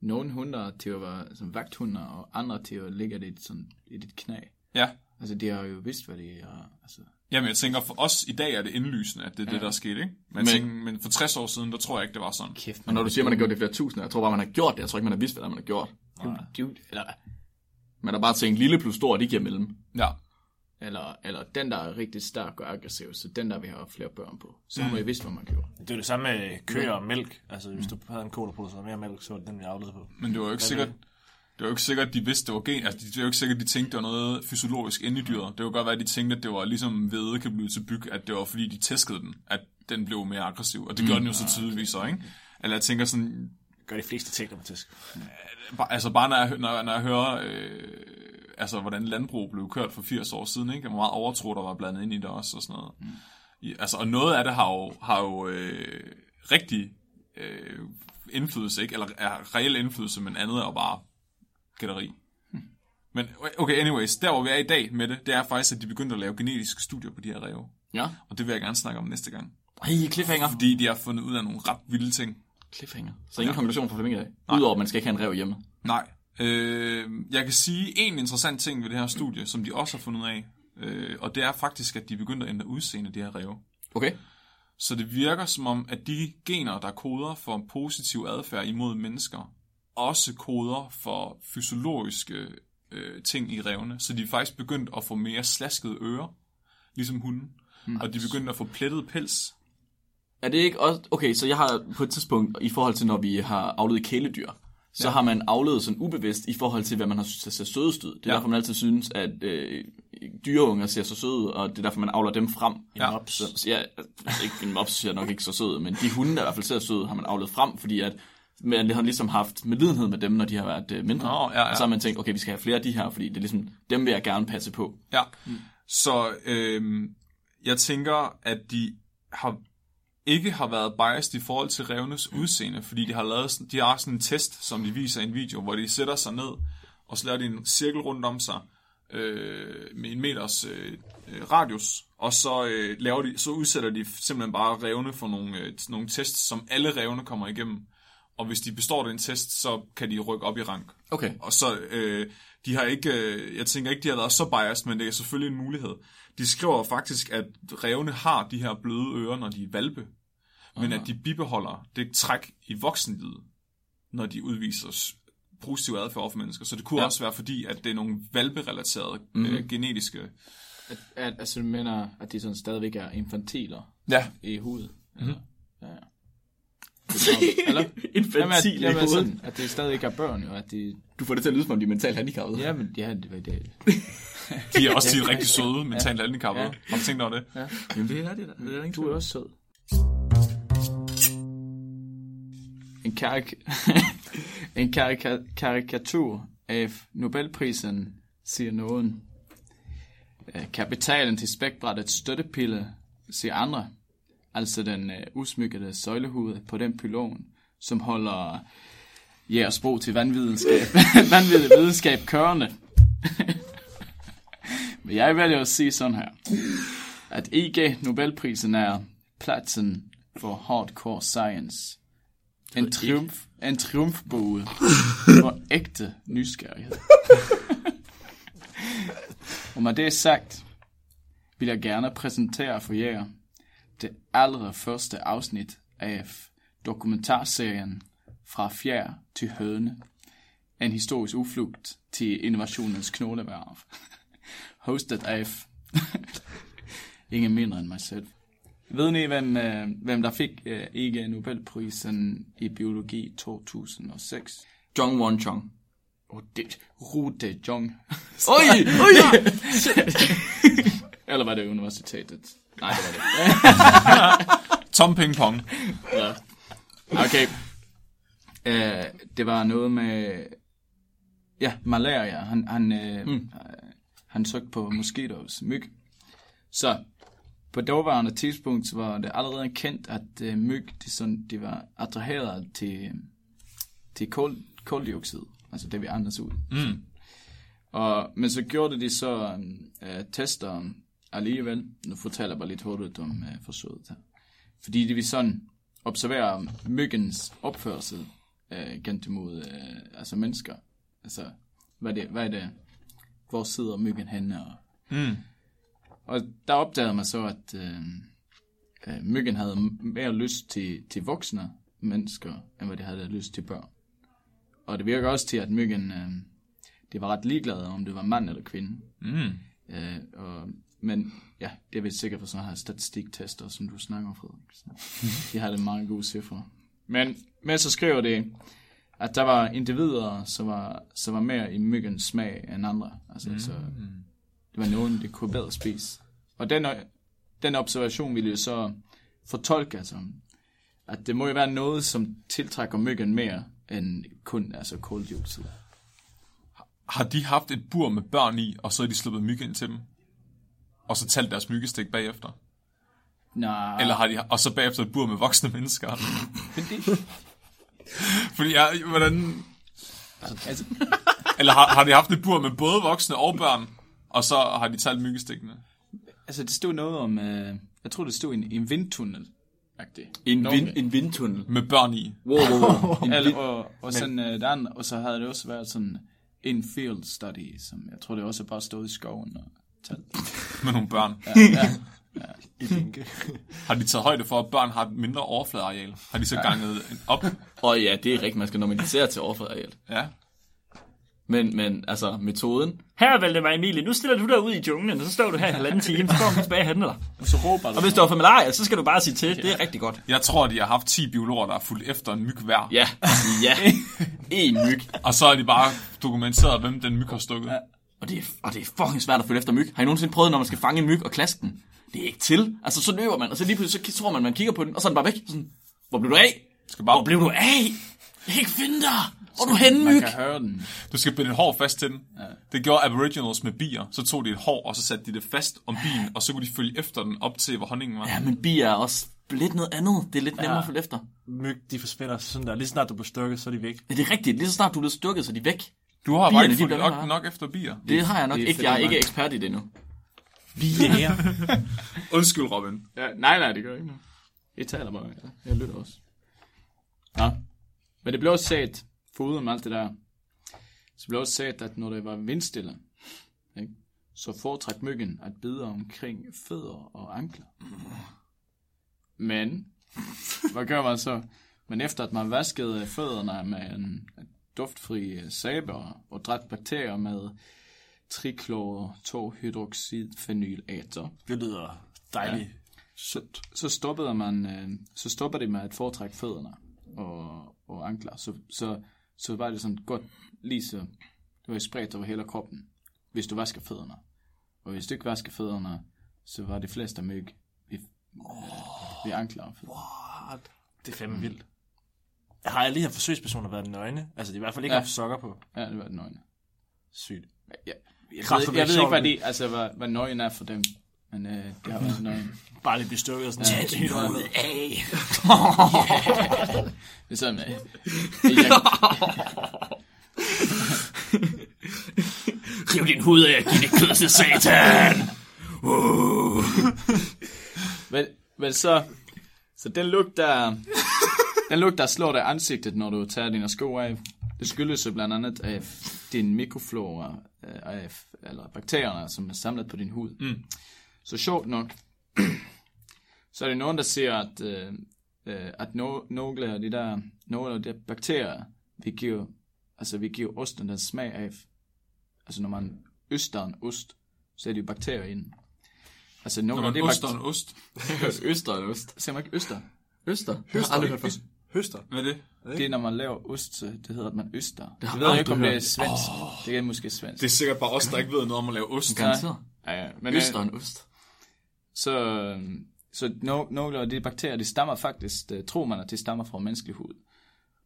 nogle hunder til at være som vagthunder, og andre til at ligge i dit, sådan, i dit knæ. ja. Altså, de har jo vidst, hvad de har. Altså, Jamen jeg tænker, for os i dag er det indlysende, at det er ja. det, der er sket, ikke? Men, men, tænker, men for 60 år siden, der tror jeg ikke, det var sådan. kæft, Og når du siger, at man har gjort det flere tusinder, jeg tror bare, man har gjort det. Jeg tror ikke, man har vidst, hvad man har gjort. Dude, eller, Man har bare tænkt lille plus stor, de giver mellem. Ja, eller, eller den, der er rigtig stærk og aggressiv, så den der vi har flere børn på. Så har man jo vidst, hvad man gjorde. Det er det samme med køer og mælk. Altså, hvis du havde en ko, der producerede mere mælk, så var det den, vi afledte på. men det var jo ikke sikkert, det var jo ikke sikkert, at de vidste, det var gen. Altså, det var jo ikke sikkert, at de tænkte, det var noget fysiologisk inde i dyret. Det var godt være, at de tænkte, at det var ligesom hvede kan blive til byg, at det var fordi, de tæskede den, at den blev mere aggressiv. Og det gør den jo så tydeligvis så, ikke? Eller jeg tænker sådan, Gør de fleste ting, der med tæsk. bare, altså bare når jeg, når, når jeg hører, øh, altså hvordan landbrug blev kørt for 80 år siden, ikke? Hvor meget overtro, der var blandet ind i det også, og sådan noget. Mm. I, altså, og noget af det har jo, har jo øh, rigtig øh, indflydelse, ikke? Eller er reel indflydelse, men andet er jo bare gætteri. Men okay, anyways, der hvor vi er i dag med det, det er faktisk, at de begyndte at lave genetiske studier på de her ræve. Ja. Og det vil jeg gerne snakke om næste gang. Ej, cliffhanger. Fordi de har fundet ud af nogle ret vilde ting. Cliffhanger. Så ingen konklusion fra Flemming i dag. Udover, at man skal ikke have en rev hjemme. Nej. Øh, jeg kan sige en interessant ting ved det her studie, som de også har fundet af. Øh, og det er faktisk, at de begynder at ændre udseende, de her ræve. Okay. Så det virker som om, at de gener, der koder for positiv adfærd imod mennesker, også koder for fysiologiske øh, ting i revne. Så de er faktisk begyndt at få mere slaskede ører, ligesom hunden. Mm. Og de er begyndt at få plettet pels. Er det ikke også... Okay, så jeg har på et tidspunkt, i forhold til når vi har afledt kæledyr, så har man afledet sådan ubevidst i forhold til, hvad man har synes, ser sødest ud. Det er Ja. derfor, man altid synes, at øh, dyreunger ser så søde ud, og det er derfor, man avler dem frem. Ja. mops. Så, ja, ikke en mops ser nok ikke så sød, men de hunde, der i hvert fald ser søde, har man avlet frem, fordi at man har ligesom haft medlidenhed med dem, når de har været øh, mindre. Nå, ja, ja. Og så har man tænkt, okay, vi skal have flere af de her, fordi det er ligesom, dem vil jeg gerne passe på. Ja, så øhm, jeg tænker, at de har ikke har været biased i forhold til revnes udseende, fordi de har lavet de har sådan en test, som de viser i en video, hvor de sætter sig ned, og så laver de en cirkel rundt om sig øh, med en meters øh, øh, radius, og så, øh, laver de, så udsætter de simpelthen bare revne for nogle, øh, nogle tests, som alle revne kommer igennem. Og hvis de består den test, så kan de rykke op i rank. Okay. Og så, øh, de har ikke, øh, jeg tænker ikke, de har været så biased, men det er selvfølgelig en mulighed. De skriver faktisk, at revne har de her bløde ører, når de er valpe, men at de bibeholder det træk i voksenlivet, når de udviser positiv adfærd for mennesker. Så det kunne ja. Også være fordi, at det er nogle valperelaterede mm-hmm. øh, genetiske... At, at, altså, du mener, at de sådan stadigvæk er infantiler Ja, i hovedet? Mm. Mhm. Ja, ja. Eller? Jamen, at, Infantil i sådan, at det stadig ikke er børn, jo. At de, Du får det til at lyde, som om de er mentalt handicappede. ja, men ja, det var det. de er også er rigtig søde, mentalt handicappede. Ja. Har du tænkt over det? Ja. Jamen, det er det da. Det er der ingen Du er også sød. En, karik en karika- karikatur af Nobelprisen siger nogen. Øh, Kapitalen til spækbrættets støttepille, siger andre. Altså den øh, usmykkede søjlehoved på den pylon, som holder jeres bro til vanvidenskab, vanvittig videnskab kørende. Men jeg vælger at sige sådan her at IG Nobelprisen er pladsen for hardcore science. En, triumf, en triumfbue for ægte nysgerrighed. Og med det sagt, vil jeg gerne præsentere for jer det allerførste afsnit af dokumentarserien Fra fjer til høne. En historisk udflugt til innovationens knogleværv. Hostet af ingen mindre end mig selv. Ved ni, hvem, øh, hvem der fik øh, ikke Nobelprisen i biologi 2006? Jong Won Chong. Oh, det, Rude Jong. Oj, oj! Eller var det universitetet? Nej, det var det. Tom Ping Pong. Ja. Okay. Øh, det var noget med... Ja, malaria. Han, han, øh, mm. han søgte på mosquitoes, myg. Så på daværende tidspunkt var det allerede kendt, at øh, myg de, sådan, de var attraheret til, til kul, koldioxid. Altså det vi andes ud. Mm. Og, men så gjorde de så øh, tester alligevel. Nu fortæller jeg bare lidt hurtigt om øh, forsøget her. Fordi de vil sådan observere myggens opførsel øh, gentemod øh, altså mennesker. Altså, hvad, det, hvad er det, hvor sidder myggen henne? Og, Mm. og der opdagede man så, at øh, øh, myggen havde mere lyst til, til voksne mennesker, end hvad de havde lyst til børn. Og det virker også til, at myggen øh, det var ret ligeglade, om det var mand eller kvinde. Mm. Øh, og, men ja, det er vist sikkert for sådan her statistiktester, som du snakker om, Frederik. Så, de har det meget gode cifre. Men, men så skriver det, at der var individer, som var, som var mere i myggens smag end andre. Altså, mm. så det var nogen, det kunne bedre spise. Og den, den observation ville jo så fortolke, altså, at det må jo være noget, som tiltrækker myggen mere end kun altså koldioxid. Har de haft et bur med børn i, og så er de sluppet myg ind til dem? Og så talt deres myggestik bagefter? Nej, Eller har de, og så bagefter et bur med voksne mennesker? fordi, Fordi jeg, hvordan... altså, Eller har, har de haft et bur med både voksne og børn, og så har de talt myggestikkene? Altså, det stod noget om, øh, jeg tror, det stod en, en vindtunnel. En, Nå, vind, en vindtunnel. Med børn i? Wow, wow, wow. En Eller, og, og, sådan, øh, der og så havde det også været sådan en field study, som jeg tror, det også bare stod i skoven og talt. Med nogle børn? Ja, ja. I linke. Har de taget højde for, at børn har et mindre overfladeareal? Har de så ganget en op? og ja, det er rigtigt, man skal normalisere til overfladeareal. Ja. Men, men altså, metoden, Her, Valdemar Emilie, nu stiller du dig ud i junglen, og så står du her i halvanden time, så kommer vi tilbage og henter dig. Så råber du. Og hvis du er for malaria, så skal du bare sige til. Det er rigtig godt. Jeg tror, de har haft 10 biologer, der har fulgt efter en myg hver. ja, ja, en myg. Og så har de bare dokumenteret, hvem den myg har stukket. Ja. Og det, er, og det er fucking svært at følge efter myg. Har I nogensinde prøvet, når man skal fange en myg og klaske den? Det er ikke til. Altså, så løber man, og så lige pludselig så tror man, man kigger på den, og så er den bare væk. Sådan, hvor blev du af? Skal bare, Hvor blev du af? Jeg kan ikke finde dig. Hvor er du henne, Man myg? kan høre den. Du skal binde et hår fast til den. Ja. Det gjorde aboriginals med bier. Så tog de et hår, og så satte de det fast om bien, og så kunne de følge efter den op til, hvor honningen var. Ja, men bier er også lidt noget andet. Det er lidt nemmere at følge efter. Myg, de forsvinder sådan der. Lige snart du bliver stukket, så er de væk. Ja, det er rigtigt. Lige så snart du er blevet stukket, så er de væk. Du har bare ikke fulgt nok, nok efter bier. Det har jeg nok det er ikke. Jeg er ikke ekspert i det endnu. Vi er her. Undskyld, Robin. Ja, nej, nej, det gør ikke noget. Jeg taler bare. Ja. Jeg lytter også. Ja. Men det blev også sagt, foruden alt det der, så blev også sagt, at når det var vindstille, ikke, så foretræk myggen at bide omkring fødder og ankler. Men, hvad gør man så? Men efter at man vaskede fødderne med en duftfri sæbe og, dræbt bakterier med triklor 2 hydroxidphenylater, Det lyder dejligt. så, så stoppede man, øh, så stopper det med at foretrække fødderne og, og ankler. Så, så, så var det sådan godt lige så, det var spredt over hele kroppen, hvis du vasker fødderne. Og hvis du ikke vasker fødderne, så var det fleste myg ved, øh, ved ankler. What? Det er fandme vildt. Har alle de her forsøgspersoner været nøgne? Altså, de har i hvert fald ikke Ja. haft sokker på. Ja, det var den nøgne. Sygt. Ja, jeg, Kraft ved, jeg ved ikke, hvad, sjovt. de, altså, hvad, hvad nøgen er for dem. Men øh, det har været nøgen. Bare lige blive stukket og sådan. Ja, det er noget af. Det er sådan, øh, jeg, Riv din hud af, giv dit kød til satan. Men, men så, så den lugt, der, den lugt, der slår dig ansigtet, når du tager dine sko af, det skyldes jo blandt andet af din mikroflora, øh, af, eller bakterierne, som er samlet på din hud. Mm. Så sjovt nok, så er det nogen, der siger, at, øh, øh, at no, nogle af de der, nogle af de bakterier, vi giver, altså vi giver osten den smag af, altså når man øster en ost, så er det jo bakterier inde. Altså nogle Når af man de oster en ost. Øster eller øst? Siger man ikke øster? Øster? Det har jeg aldrig hørt. Høster. Hvad er det? Det er, når man laver ost, så det hedder, at man øster. Det har jeg ved ikke, om det er svensk. Oh. Det er måske svensk. Det er sikkert bare os, der ikke ved noget om at lave ost. Garanteret. Ja, ja. Men, Øster øh, en ost. så, øh, så no, nogle af de bakterier, de stammer faktisk, det, tror man, at de stammer fra menneskelig hud.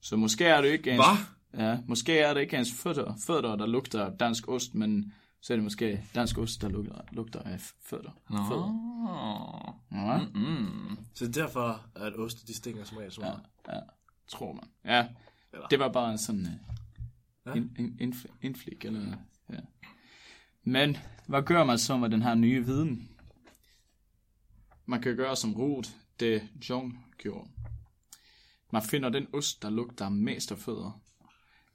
Så måske er det ikke ens, Hvad? ja, måske er det ikke ens fødder, fødder, der lugter af dansk ost, men så er det måske dansk ost, der lugter, lugter af fødder. fødder. Ja, Mm. Så det er derfor, at oste, de stinker som regel så meget. ja, tror man. Ja, det var bare en sådan Ja. uh, in, in, indf, indflik. Eller, ja. Men hvad gør man så med den her nye viden? Man kan gøre som Ruth de Jong gjorde. Man finder den ost, der lugter mest af fødder.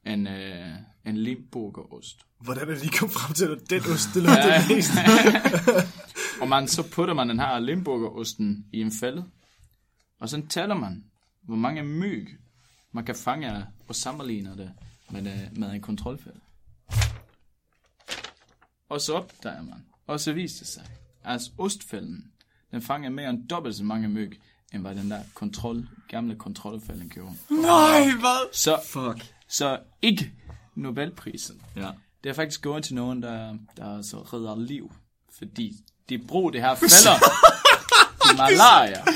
En, uh, en limburgerost. Hvordan er de kommet frem til, at den ost, det lugter ja. mest? Og man, så putter man den her limburgerosten i en fælde. Og så tæller man, hvor mange myg man kan fange og sammenligner det med, øh, med en kontrolfælde. Og så opdager man, og så viser det sig, at ostfælden, den fanger mere end dobbelt så mange myg, end hvad den der kontrol, gamle kontrolfælden gjorde. Nej, hvad? Så, Fuck. så ikke Nobelprisen. Ja. Det er faktisk gået til nogen, der, der altså redder liv. Fordi de bruger det her fælder til malaria.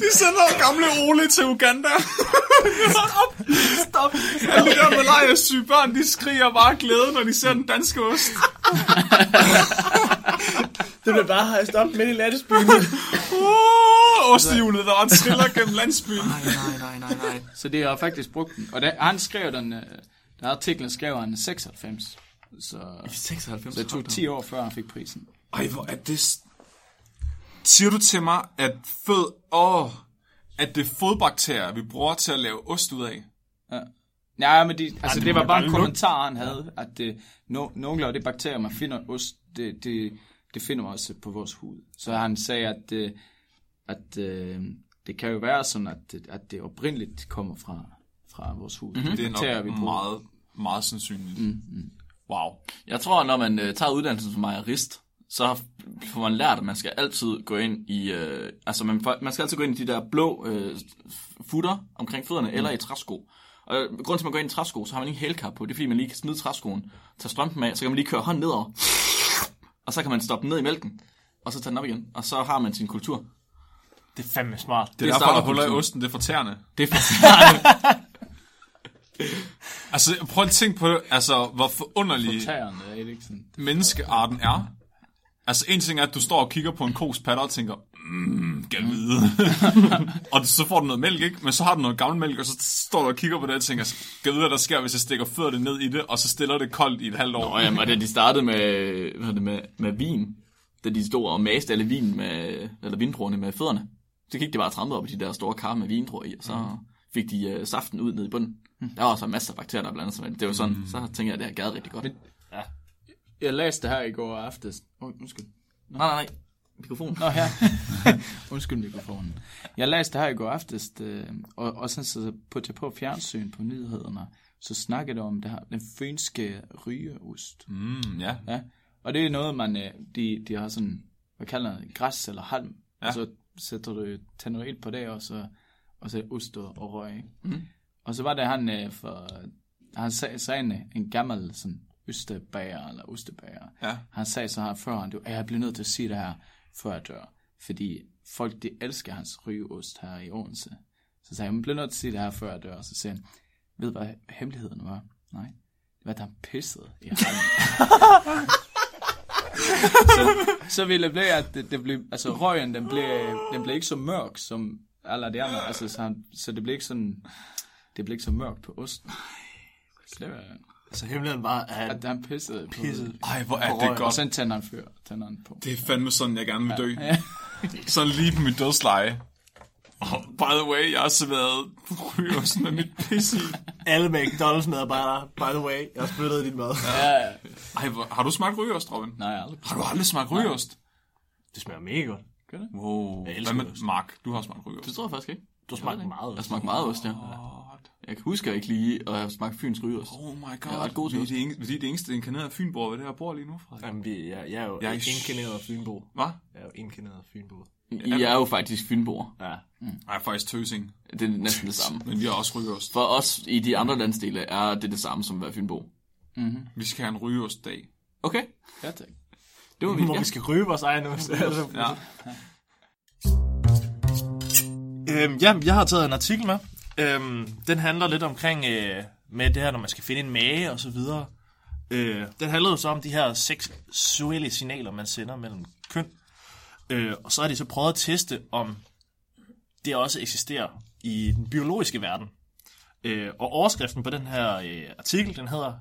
De sender gamle Ole til Uganda. Stop. Stop. Alle de der malaria-syge børn, de skriger bare glæde, når de ser den danske ost. Det bliver bare hejst op midt i landsbyen. Uh, ostehjulet, der var triller gennem landsbyen. Nej, nej, nej, nej, nej. Så det har faktisk brugt den. Og det, han skrev den, øh, der artiklen skrev han i 96. Så, 96. så det tog 10 år før han fik prisen. Ej, hvor er det... Siger du til mig, at fød... Åh, at det er fodbakterier, vi bruger til at lave ost ud af? Ja. Ja, men de, altså, det det må var bare en kommentar, han havde, at det, no, nogle af de bakterier, man finder i ost, det, det, det finder man også på vores hud. Så han sagde, at, øh, at øh, det kan jo være sådan, at, det- at det oprindeligt kommer fra, fra vores hud. Mm-hmm. Det er nok vi bruger. meget meget sandsynligt. Mm, mm. Wow. Jeg tror, når man øh, tager uddannelsen som majerist, så har- får man lært, at man skal altid gå ind i... Øh, altså, man, man skal altid gå ind i de der blå øh, futter omkring fødderne, mm. eller i træsko. Og øh, grunden til, at man går ind i træsko, så har man ikke hælkap på. Det er, fordi man lige kan smide træskoen, tage strømpen af, så kan man lige køre hånden nedover, og så kan man stoppe den ned i mælken, og så tage den op igen. Og så har man sin kultur. Det er fandme smart. Det er Det derfor, der huller i osten, det er fortærende. Det er for... Altså, prøv at tænke på det, altså, hvor forunderlig er det menneskearten er. Altså, en ting er, at du står og kigger på en kos patter og tænker, mmm, kan vide. og så får du noget mælk, ikke? Men så har du noget gammel mælk, og så står du og kigger på det og tænker, kan vide, hvad der sker, hvis jeg stikker fødderne ned i det, og så stiller det koldt i et halvt år. Nå, jamen, og da de startede med, hvad det, med, med vin, da de stod og maste alle vin med, eller vindruerne med fødderne, så gik de bare trampe op i de der store kar med vindruer i, og så fik de uh, saften ud ned i bunden. Der var så masser af bakterier, der blandede sig med det. Det var sådan, så tænker jeg, at det har gavet rigtig godt. Jeg læste det her i går aftes. Oh, undskyld. Nej, nej, nej. Mikrofon. Nå, her. undskyld mikrofonen. Jeg læste det her i går aftes, øh, og, og sådan så på, til på fjernsyn på nyhederne, så snakkede de om det her, den fynske rygeost. Mm, ja. Ja, og det er noget, man, øh, de, de har sådan, hvad kalder det, græs eller halm, ja. og så sætter du, tænder ild på det, og så, og så ost og, og røg. ikke? Mhm. Og så var det han øh, for, han sagde, sagde en, en gammel sådan, østebager, eller ostebager. Ja. Han sagde så her før, han, jeg bliver nødt til at sige det her, før jeg dør. Fordi folk, de elsker hans rygeost her i Odense. Så sagde jeg, jeg bliver nødt til at sige det her, før jeg dør. Så sagde han, ved hvad hemmeligheden var? Nej. Det var, at han pissede i halmen. så, så ville det blive, at det, det blev, altså røgen, den blev, den blev ikke så mørk som alle de andre. Altså, så, han, så det blev ikke sådan, det blev ikke så mørkt på osten. Så det var, Så hemmeligheden var, at at han pissede, Pissede. på Ej, hvor er det røg. Og godt. så tænder han før, tænder han på. Det er fandme sådan, jeg gerne vil dø. Ja. Sådan lige på mit dødsleje. Oh, by the way, jeg har serveret rygeost med mit pis i. alle McDonald's medarbejdere, by the way, jeg har spyttet i din mad. Ja, ja. Ej, hvor, har du smagt rygeost, Robin? Nej, aldrig. Har du aldrig smagt rygeost? Det smager mega godt. Wow. Jeg Hvad med. Mark? Du har smagt rygeost. Det tror jeg faktisk ikke. Du har smagt meget. Jeg har smagt meget ost, ja. Jeg kan huske, at jeg ikke lige at have smagt fyns rygeost. Oh my god. Jeg er ret god til vi er ost. vi er det eneste inkarnerede fynborg ved det her bord lige nu, Frederik. Jamen, vi, jeg, jeg er jo Jeg er jeg inkarneret Fynbo. Hvad? Jeg er jo inkarneret Fynbo. I er jo faktisk fynboer. Ja. Nej, faktisk tøsing. Det er næsten det samme. Men vi har også rygeost. For os i de andre landsdele er det det samme som at være fynbo. Vi skal have en rygeostdag. Okay, Ja, tak. det var vi. Hvor Ja. vi skal ryge vores egen ost. Altså, Ja. Øhm, ja, jeg har taget en artikel med. Øhm, den handler lidt omkring øh, med det her, når man skal finde en mage og så videre. Øh, den handler jo så om de her seksuelle signaler, man sender mellem køn. Øh, og så har de så prøvet at teste, om det også eksisterer i den biologiske verden. Øh, og overskriften på den her øh, artikel, den hedder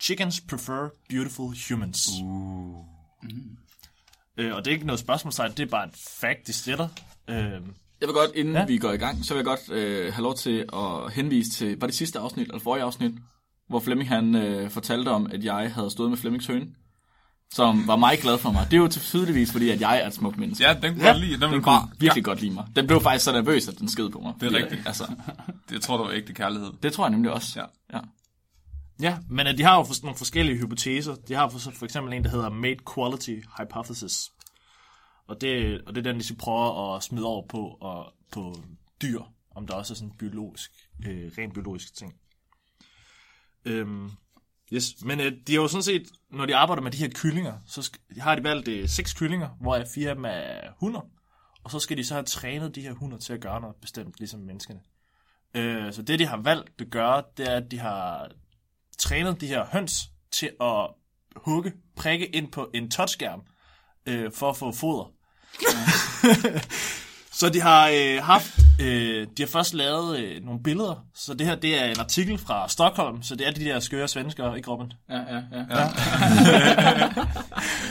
Chickens prefer beautiful humans. Uh. Øh, og det er ikke noget spørgsmålstegn, det er bare et fact, de sætter. Øh, Jeg vil godt, inden Ja. ja. vi går i gang, så vil jeg godt øh, have lov til at henvise til, var det sidste afsnit, eller forrige afsnit, hvor Flemming han øh, fortalte om, at jeg havde stået med Flemmings høne, som var meget glad for mig. Det er jo tydeligvis, fordi at jeg er et smukt menneske. Ja, den kunne jeg lide. Den, Den kunne bare... virkelig ja. godt lide mig. Den blev faktisk så nervøs, at den sked på mig. Det er Fordi, rigtigt. Altså, Jeg tror, det var ægte kærlighed. det tror jeg nemlig også. Ja. ja. Ja, men øh, de har jo nogle forskellige hypoteser. De har for, for eksempel en, der hedder Made Quality Hypothesis. Og det, og det er den, de så prøver at smide over på, og, på dyr, om der også er sådan en biologisk, øh, rent biologisk ting. Øhm, yes. Men øh, de har jo sådan set, når de arbejder med de her kyllinger, så sk- har de valgt øh, seks kyllinger, hvor fire af dem er hunder. Og så skal de så have trænet de her hunder til at gøre noget bestemt, ligesom menneskene. Øh, så det, de har valgt at gøre, det er, at de har trænet de her høns til at hugge, prikke ind på en touchskærm øh, for at få foder. så de har øh, haft, øh, de har først lavet øh, nogle billeder, så det her det er en artikel fra Stockholm, så det er de der skøre svenskere, ikke Robin? Ja, ja, ja. ja.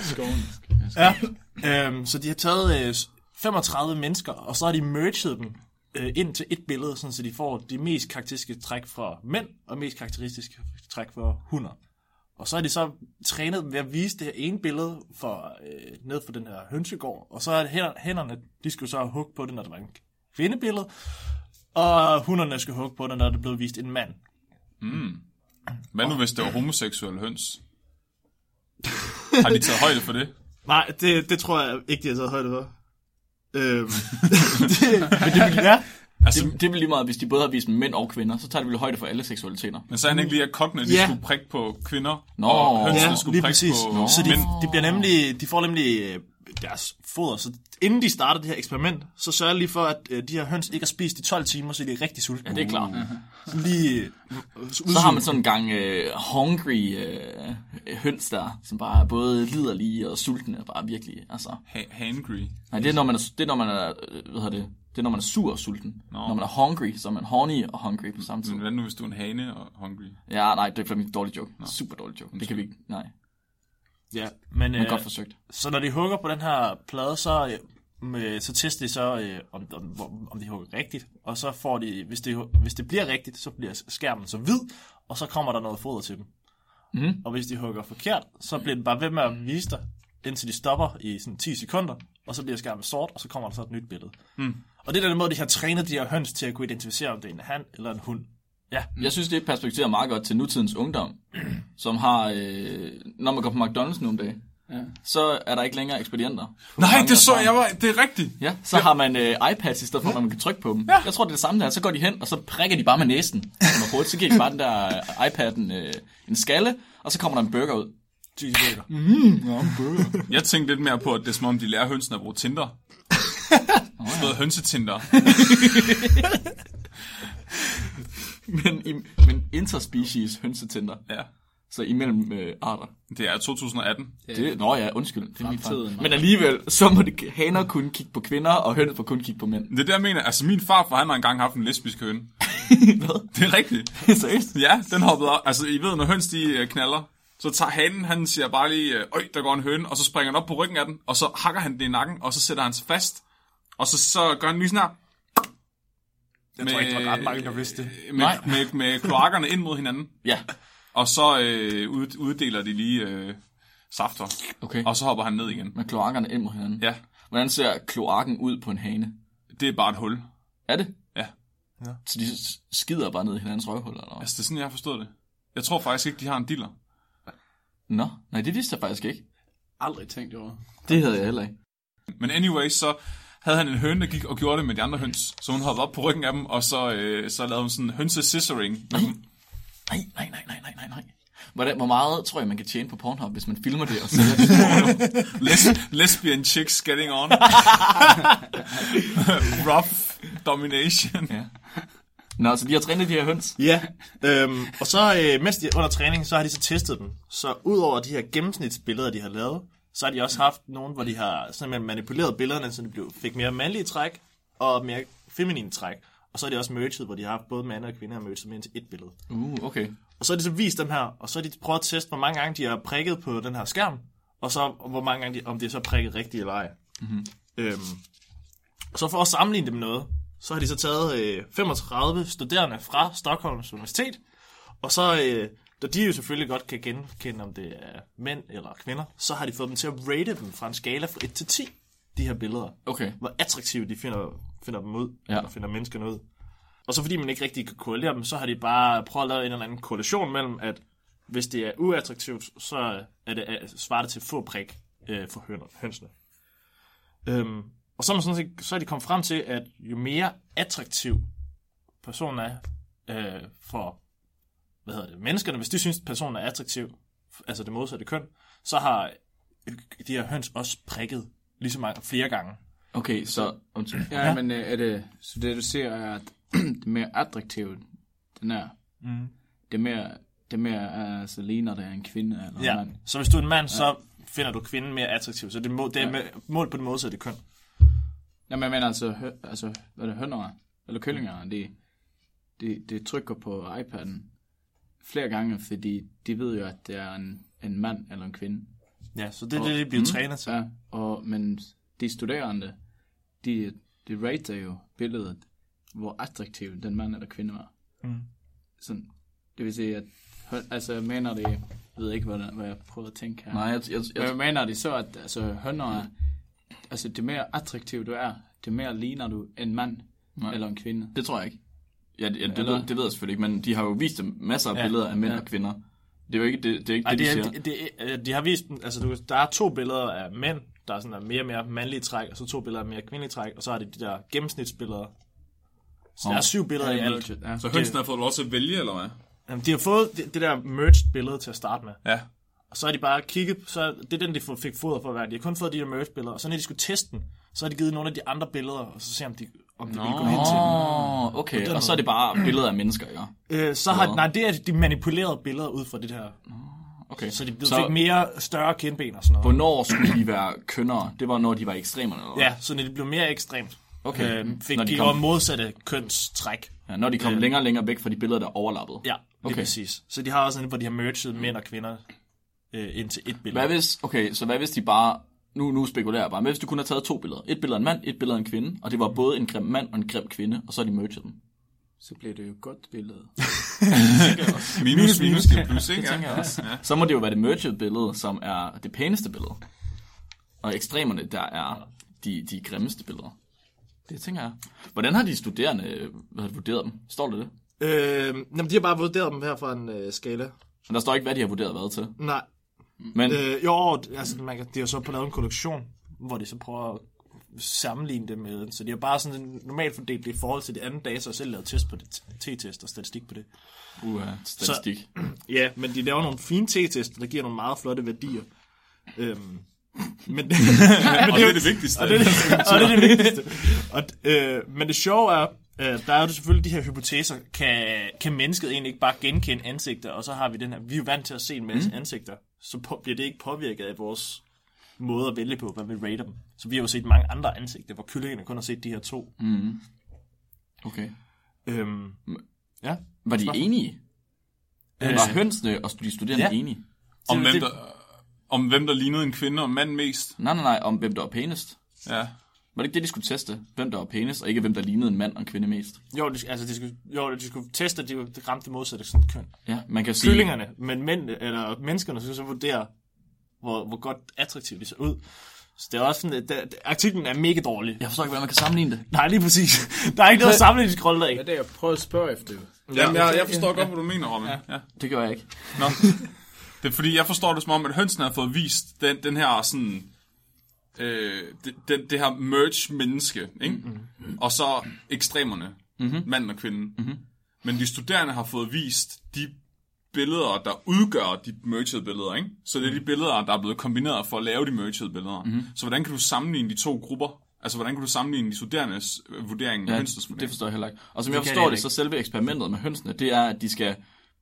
Skoven. Ja. Øhm, så de har taget øh, 35 mennesker, og så har de merged dem øh, ind til et billede, sådan, så de får de mest karakteristiske træk fra mænd, og mest karakteristiske træk fra hunder. Og så er de så trænet ved at vise det her ene billede for, øh, ned for den her hønsegård, og så er det hænder- hænderne, de skulle så hugge på det, når der var en kvindebillede, og hunderne skal hugge på det, når der blev vist en mand. Mm. Hvad nu, hvis det var homoseksuelle høns? Har de taget højde for det? Nej, det, det tror jeg ikke, de har taget højde for. Øhm, det, men det, vil- ja, Altså, Det, det er vel lige meget, hvis de både har vist mænd og kvinder, så tager de vel højde for alle seksualiteter. men så er han ikke lige, at kokkene de Ja. skulle prikke på kvinder, Nå. og hønsene ja skulle lige prikke præcis. på Så de, mænd. de, bliver nemlig, de får nemlig øh, deres foder. Så inden de starter det her eksperiment, så sørger lige for, at øh, de her høns ikke har spist i 12 timer, så de er rigtig sultne. Ja, det er klart. Så lige øh, Så har man sådan en gang øh, hungry øh, høns der, som bare er både liderlige og sultne, bare virkelig, altså... Ha- hangry. Nej, det er, når man er, det er, når man er, hvad hedder det, det er, når man er sur og sulten. Nå. Når man er hungry, så er man horny og hungry på samme tid. Men hvad nu, hvis du er en hane og hungry? Ja, nej, det er en dårlig joke. Super dårlig joke. Det kan vi ikke, nej. Ja, men, Men øh, godt forsøgt. så når de hugger på den her plade, så, øh, med, så tester de så, øh, om, om, om de hugger rigtigt. Og så får de, hvis det, hvis det bliver rigtigt, så bliver skærmen så hvid, og så kommer der noget foder til dem. Mhm. Og hvis de hugger forkert, så bliver den bare ved med at vise dig, indtil de stopper i sådan 10 sekunder, og så bliver skærmen sort, og så kommer der så et nyt billede. Mm. Og det er den måde, de har trænet de her høns til at kunne identificere, om det er en han eller en hund. Ja, Jeg synes, det perspekterer meget godt til nutidens ungdom, som har, øh, når man går på McDonald's nogle dage, ja. så er der ikke længere ekspedienter. Nej, det så jeg var, det er rigtigt. Ja, så har man øh, iPads i stedet for, at man kan trykke på dem. Ja. Jeg tror, det er det samme der. Så går de hen, og så prikker de bare med næsen. Hovedet. Så giver de bare den der øh, iPad'en øh, en skalle, og så kommer der en burger ud. cheeseburger. Jeg tænkte lidt mere på, at det er som om, de lærer hønsene at bruge Tinder. Sådan noget hønsetinder. Men, i, men interspecies hønsetænder. Ja, Så imellem øh, arter. det er 2018. Det, nå ja, undskyld. Det er min. Mark. Men alligevel, så må det, haner kun kigge på kvinder, og høns må kun kigge på mænd. Det er det, jeg mener. Altså, min farfar, han har engang haft en lesbisk høne. Hvad? Det er rigtigt. Seriøst? Ja, den hoppede op. Altså, I ved, når høns de øh, knaller, så tager hanen, han siger bare lige, øh, øj, der går en høne, og så springer han op på ryggen af den, og så hakker han den i nakken, og så sætter han sig fast. Og så, så gør han lige sådan her. Jeg tror ikke, der var ret mange, der vidste det. Med, med, med, med kloakkerne ind mod hinanden. Ja. Og så øh, ud, uddeler de lige øh, safter. Okay. Og så hopper han ned igen. Med kloakkerne ind mod hinanden. Ja, Hvordan ser kloakken ud på en hane? det er bare et hul. Er det? Ja. Så de skider bare ned i hinandens røvhul, eller? Altså, det er sådan, jeg har forstået det. Jeg tror faktisk ikke, de har en diller. Nå, nej, det vidste jeg faktisk ikke. Aldrig tænkt over. Det havde jeg heller ikke. Men anyway, så havde han en høne, der gik og gjorde det med de andre høns. Så hun hoppede op på ryggen af dem, og så, øh, så lavede hun sådan hønse scissoring. med dem. Nej, nej, nej, nej, nej, nej, nej. Hvordan, hvor meget tror jeg, man kan tjene på Pornhub, hvis man filmer det og sælger det? Les- lesbian chicks getting on. Rough domination. ja. Nå, så de har trænet de her høns. Ja, øhm, og så øh, mens de er under træning, så har de så testet dem. Så udover de her gennemsnitsbilleder, de har lavet, så har de også haft nogle, hvor de har simpelthen manipuleret billederne, så de blev, fik mere mandlige træk og mere feminine træk. Og så er de også merged, hvor de har haft både mænd og kvinder merged med ind til et billede. Uh, okay. Og så har de så vist dem her, og så har de prøvet at teste, hvor mange gange de har prikket på den her skærm, og så hvor mange gange de, om det er så prikket rigtigt eller ej. Mm-hmm. Øhm, så for at sammenligne det med noget, så har de så taget øh, 35 studerende fra Stockholms Universitet, og så, øh, da de jo selvfølgelig godt kan genkende, om det er mænd eller kvinder, så har de fået dem til at rate dem fra en skala fra 1 til 10, de her billeder. Okay. Hvor attraktive de finder, finder dem ud, Ja. eller finder menneskerne ud. Og så fordi man ikke rigtig kan korrelere dem, så har de bare prøvet at lave en eller anden korrelation mellem, at hvis det er uattraktivt, så er det, er- svarer det til få prik øh, for høner, hønsene. Øhm, og så er, man sådan set, så er de kommet frem til, at jo mere attraktiv personen er øh, for hvad hedder det, menneskerne, hvis de synes, at personen er attraktiv, altså det modsatte køn, så har de her høns også prikket lige så mange, flere gange. Okay, så... Undskyld. Ja, ja, men øh, er det, så det du ser er, at det mere attraktivt, den er, mm. det mere, det mere altså, ligner det en kvinde eller en Ja, mand. så hvis du er en mand, så finder du kvinden mere attraktiv. Så det, må, det er med, mål på det modsatte køn. Ja, men altså, hø, altså hvad er det, hønder, eller kyllinger, de, de, de trykker på iPad'en flere gange, fordi de ved jo, at det er en, en mand eller en kvinde. Ja, så det er det, de bliver trænet til. Ja, og, men de studerende, de, de rater jo billedet, hvor attraktiv den mand eller kvinde var. Mm. Sådan, det vil sige, at altså, jeg mener det, jeg ved ikke, hvad, hvad jeg prøver at tænke her. Nej, jeg, jeg, jeg, jeg mener det så, at altså, hønder er, altså, det mere attraktiv du er, det mere ligner du en mand Nej. eller en kvinde. det tror jeg ikke. Ja, det, ja, det, ved, det ved jeg selvfølgelig ikke, men de har jo vist dem masser af Ja, billeder af mænd ja. og kvinder. Det er jo ikke det, det, er ikke Ej, det, det, de siger. det, det, de har vist, altså du, der er to billeder af mænd, der er sådan er mere og mere mandlige træk, og så to billeder af mere kvindelige træk, og så er det de der gennemsnitsbilleder. Så der er syv billeder i alt. Ja. Så hønsen har fået lov til at vælge, eller hvad? Jamen, de har fået det, det der merged billede til at starte med. Ja. Og så har de bare kigget, så det er den, de fik foder for at være. De har kun fået de der merged billeder, og så når de skulle teste den, så har de givet nogle af de andre billeder, og så se om de, om de ville gå hen til okay, og så er det bare billeder af mennesker, ikke? Øh, så har, nej, det er de manipulerede billeder ud fra det her. Okay. Så de blev, så fik mere større kindben og sådan noget. hvornår skulle de være kønnere? Det var, når de var ekstremerne, eller hvad? Ja, så når de blev mere ekstremt. Okay. Øh, fik Når de de kom- modsatte kønstræk. ja når de kom længere og længere væk fra de billeder, der overlappede. Ja, Okay. okay. præcis. Så de har også en, hvor de har merged mænd og kvinder øh, ind til et billede. Hvad hvis, okay, så hvad hvis de bare, nu, nu spekulerer jeg bare, hvad hvis du kun har taget to billeder? Et billede af en mand, et billede af en kvinde, og det var både en grim mand og en grim kvinde, og så har de merged dem. Så bliver det jo et godt billede. Minus, minus, giver plus, ikke? Det tænker jeg også. Ja. Så må det jo være det merged billede, som er det pæneste billede. Og ekstremerne, der er de, de grimmeste billeder. Det tænker jeg. Hvordan har de studerende hvad har de vurderet dem? Står der det? Øh, jamen, de har bare vurderet dem her fra en øh, skala. Men der står ikke, hvad de har vurderet hvad til. Nej. Men Øh, jo, altså, man kan, de har så på lavet en kollektion, hvor de så prøver at sammenligne det med. Så de har bare sådan normalt fordelt det i forhold til de andre data, og selv lavet test på det, t-test og statistik på det. uh, statistik. Ja, men de laver nogle fine t-tester, der giver nogle meget flotte værdier. Øhm, men, men Og det er det vigtigste. og det, er det, og det er det vigtigste. Og, øh, men det sjove er, øh, der er jo selvfølgelig de her hypoteser, kan, kan mennesket egentlig ikke bare genkende ansigter, og så har vi den her, vi er jo vant til at se en masse mm. ansigter, så på, bliver det ikke påvirket af vores måde at vælge på, hvad vi rater dem. Så vi har jo set mange andre ansigter, hvor kyllingerne kun har set de her to. Mm. Okay. Øhm, ja. Var de Spørgsmål? enige? Øh, Var hønsene og de studerende ja. enige? Om hvem, der, om hvem der lignede en kvinde og en mand mest. Nej, nej, nej, om hvem der var pænest. Ja. Var det ikke det, de skulle teste? Hvem der var pænest, og ikke hvem der lignede en mand og en kvinde mest? Jo, de, altså, de skulle, jo, de skulle teste, at de, de ramte det modsatte sådan køn. Ja, man kan sige... kyllingerne, men mænd, eller menneskerne skal så vurdere, hvor, hvor godt attraktivt de ser ud. Så det er også sådan, at der, der- artiklen er mega dårlig. Jeg forstår ikke, hvordan man kan sammenligne det. Nej, lige præcis. Der er ikke noget sammenligningsgrundlag. Ja, det er jeg prøver at spørge efter. Jamen, jeg, jeg forstår godt, hvad du mener, Robin. Ja. Ja. Det gør jeg ikke. Nå. Det er fordi, jeg forstår det som om, at hønsen har fået vist den, den her sådan... Øh, det, den, det her merge-menneske, ikke? Mm-hmm. Og så ekstremerne, mm-hmm. mand og kvinde. Mm-hmm. Men de studerende har fået vist de billeder, der udgør de merged billeder, ikke? Så det er de billeder, der er blevet kombineret for at lave de merged billeder. Mm-hmm. Så hvordan kan du sammenligne de to grupper? Altså, hvordan kan du sammenligne de studerendes øh, vurdering og Ja, hønsenes det vurdering? forstår jeg heller ikke. Og som Det jeg forstår det, ikke. så selve eksperimentet med hønsene, det er, at de skal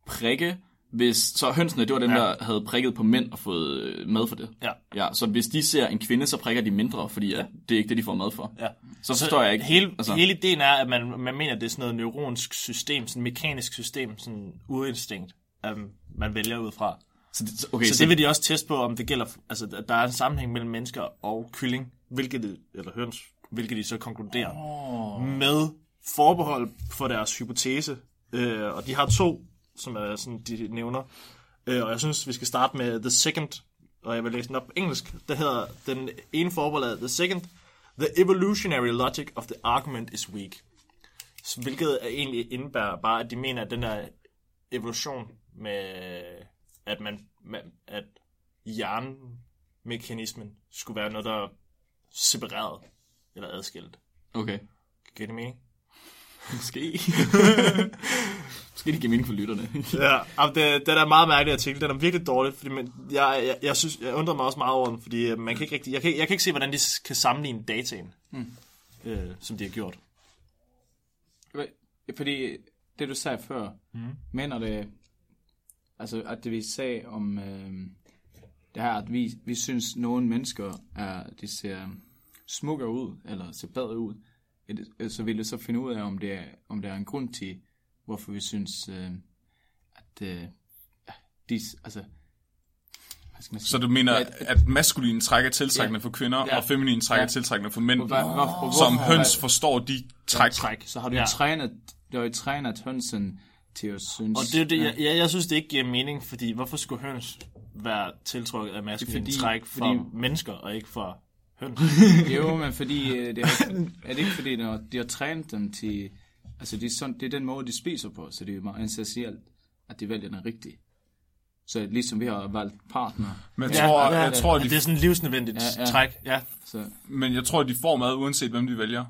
prikke, hvis... Så hønsene, det var dem, Ja. der havde prikket på mænd og fået øh, mad for det. Ja. Ja, så hvis de ser en kvinde, så prikker de mindre, fordi at det er ikke det, de får mad for. Ja. Så forstår jeg ikke. Hele, altså, hele ideen er, at man, man mener, at det er sådan noget neuronsk system, sådan mekanisk system, sådan urinstinkt, um, man vælger ud fra. så, det, okay, Så det vil de også teste på, om det gælder, altså at der er en sammenhæng mellem mennesker og kylling, hvilket de, eller høns, hvilket de så konkluderer. Oh. Med forbehold for deres hypotese. Øh, og de har to, som er sådan, de nævner. Øh, og jeg synes, vi skal starte med The Second, og jeg vil læse den op på engelsk. Der hedder, den ene forbehold er The Second, The evolutionary logic of the argument is weak. Hvilket er egentlig indebærer bare, at de mener, at den der evolution med, at man, man at jernmekanismen skulle være noget, der er separeret eller adskilt. Okay. Giver det mening? Måske. Måske det giver mening for lytterne. Ja, og det, den er meget mærkelig artikel. Den er virkelig dårlig, fordi man, jeg, jeg, jeg, synes, jeg undrer mig også meget over den, fordi øh, man kan ikke rigtig, jeg, kan, jeg kan ikke se, hvordan de kan sammenligne dataen, mm. øh, som de har gjort. Fordi det du sagde før, mm. mener det, altså at det vi sagde om øh, det her, at vi, vi synes, nogle mennesker er, de ser smukkere ud, eller ser bedre ud, så vil det så finde ud af, om det er, om der er en grund til, hvorfor vi synes, øh, at øh, ja, de, altså, hvad skal man sige? Så du mener, Ja, at maskulin træk er tiltrækkende for kvinder, Ja. og feminin træk er Ja. tiltrækkende for mænd, Hvor- hvor- hvor- som høns forstår de træk. Træk. Så har du Ja. ja. trænet, du har jo trænet hønsen til at synes... Og det er det, jeg, jeg, jeg synes, det ikke giver mening, fordi hvorfor skulle høns være tiltrukket af maskuline Fordi- træk for fordi- mennesker, og ikke for høns? Jo, men fordi, øh, det er, er det ikke fordi, når de har trænet dem til Altså, det er, sådan, det er den måde, de spiser på, så det er jo meget essentielt, at de vælger den rigtige. Så ligesom vi har valgt partner, Men jeg tror, ja, jeg tror, ja, de, det er sådan et livsnødvendigt Ja, ja, ja. ja. træk. Ja. så... men jeg tror, de får mad, uanset hvem de vælger.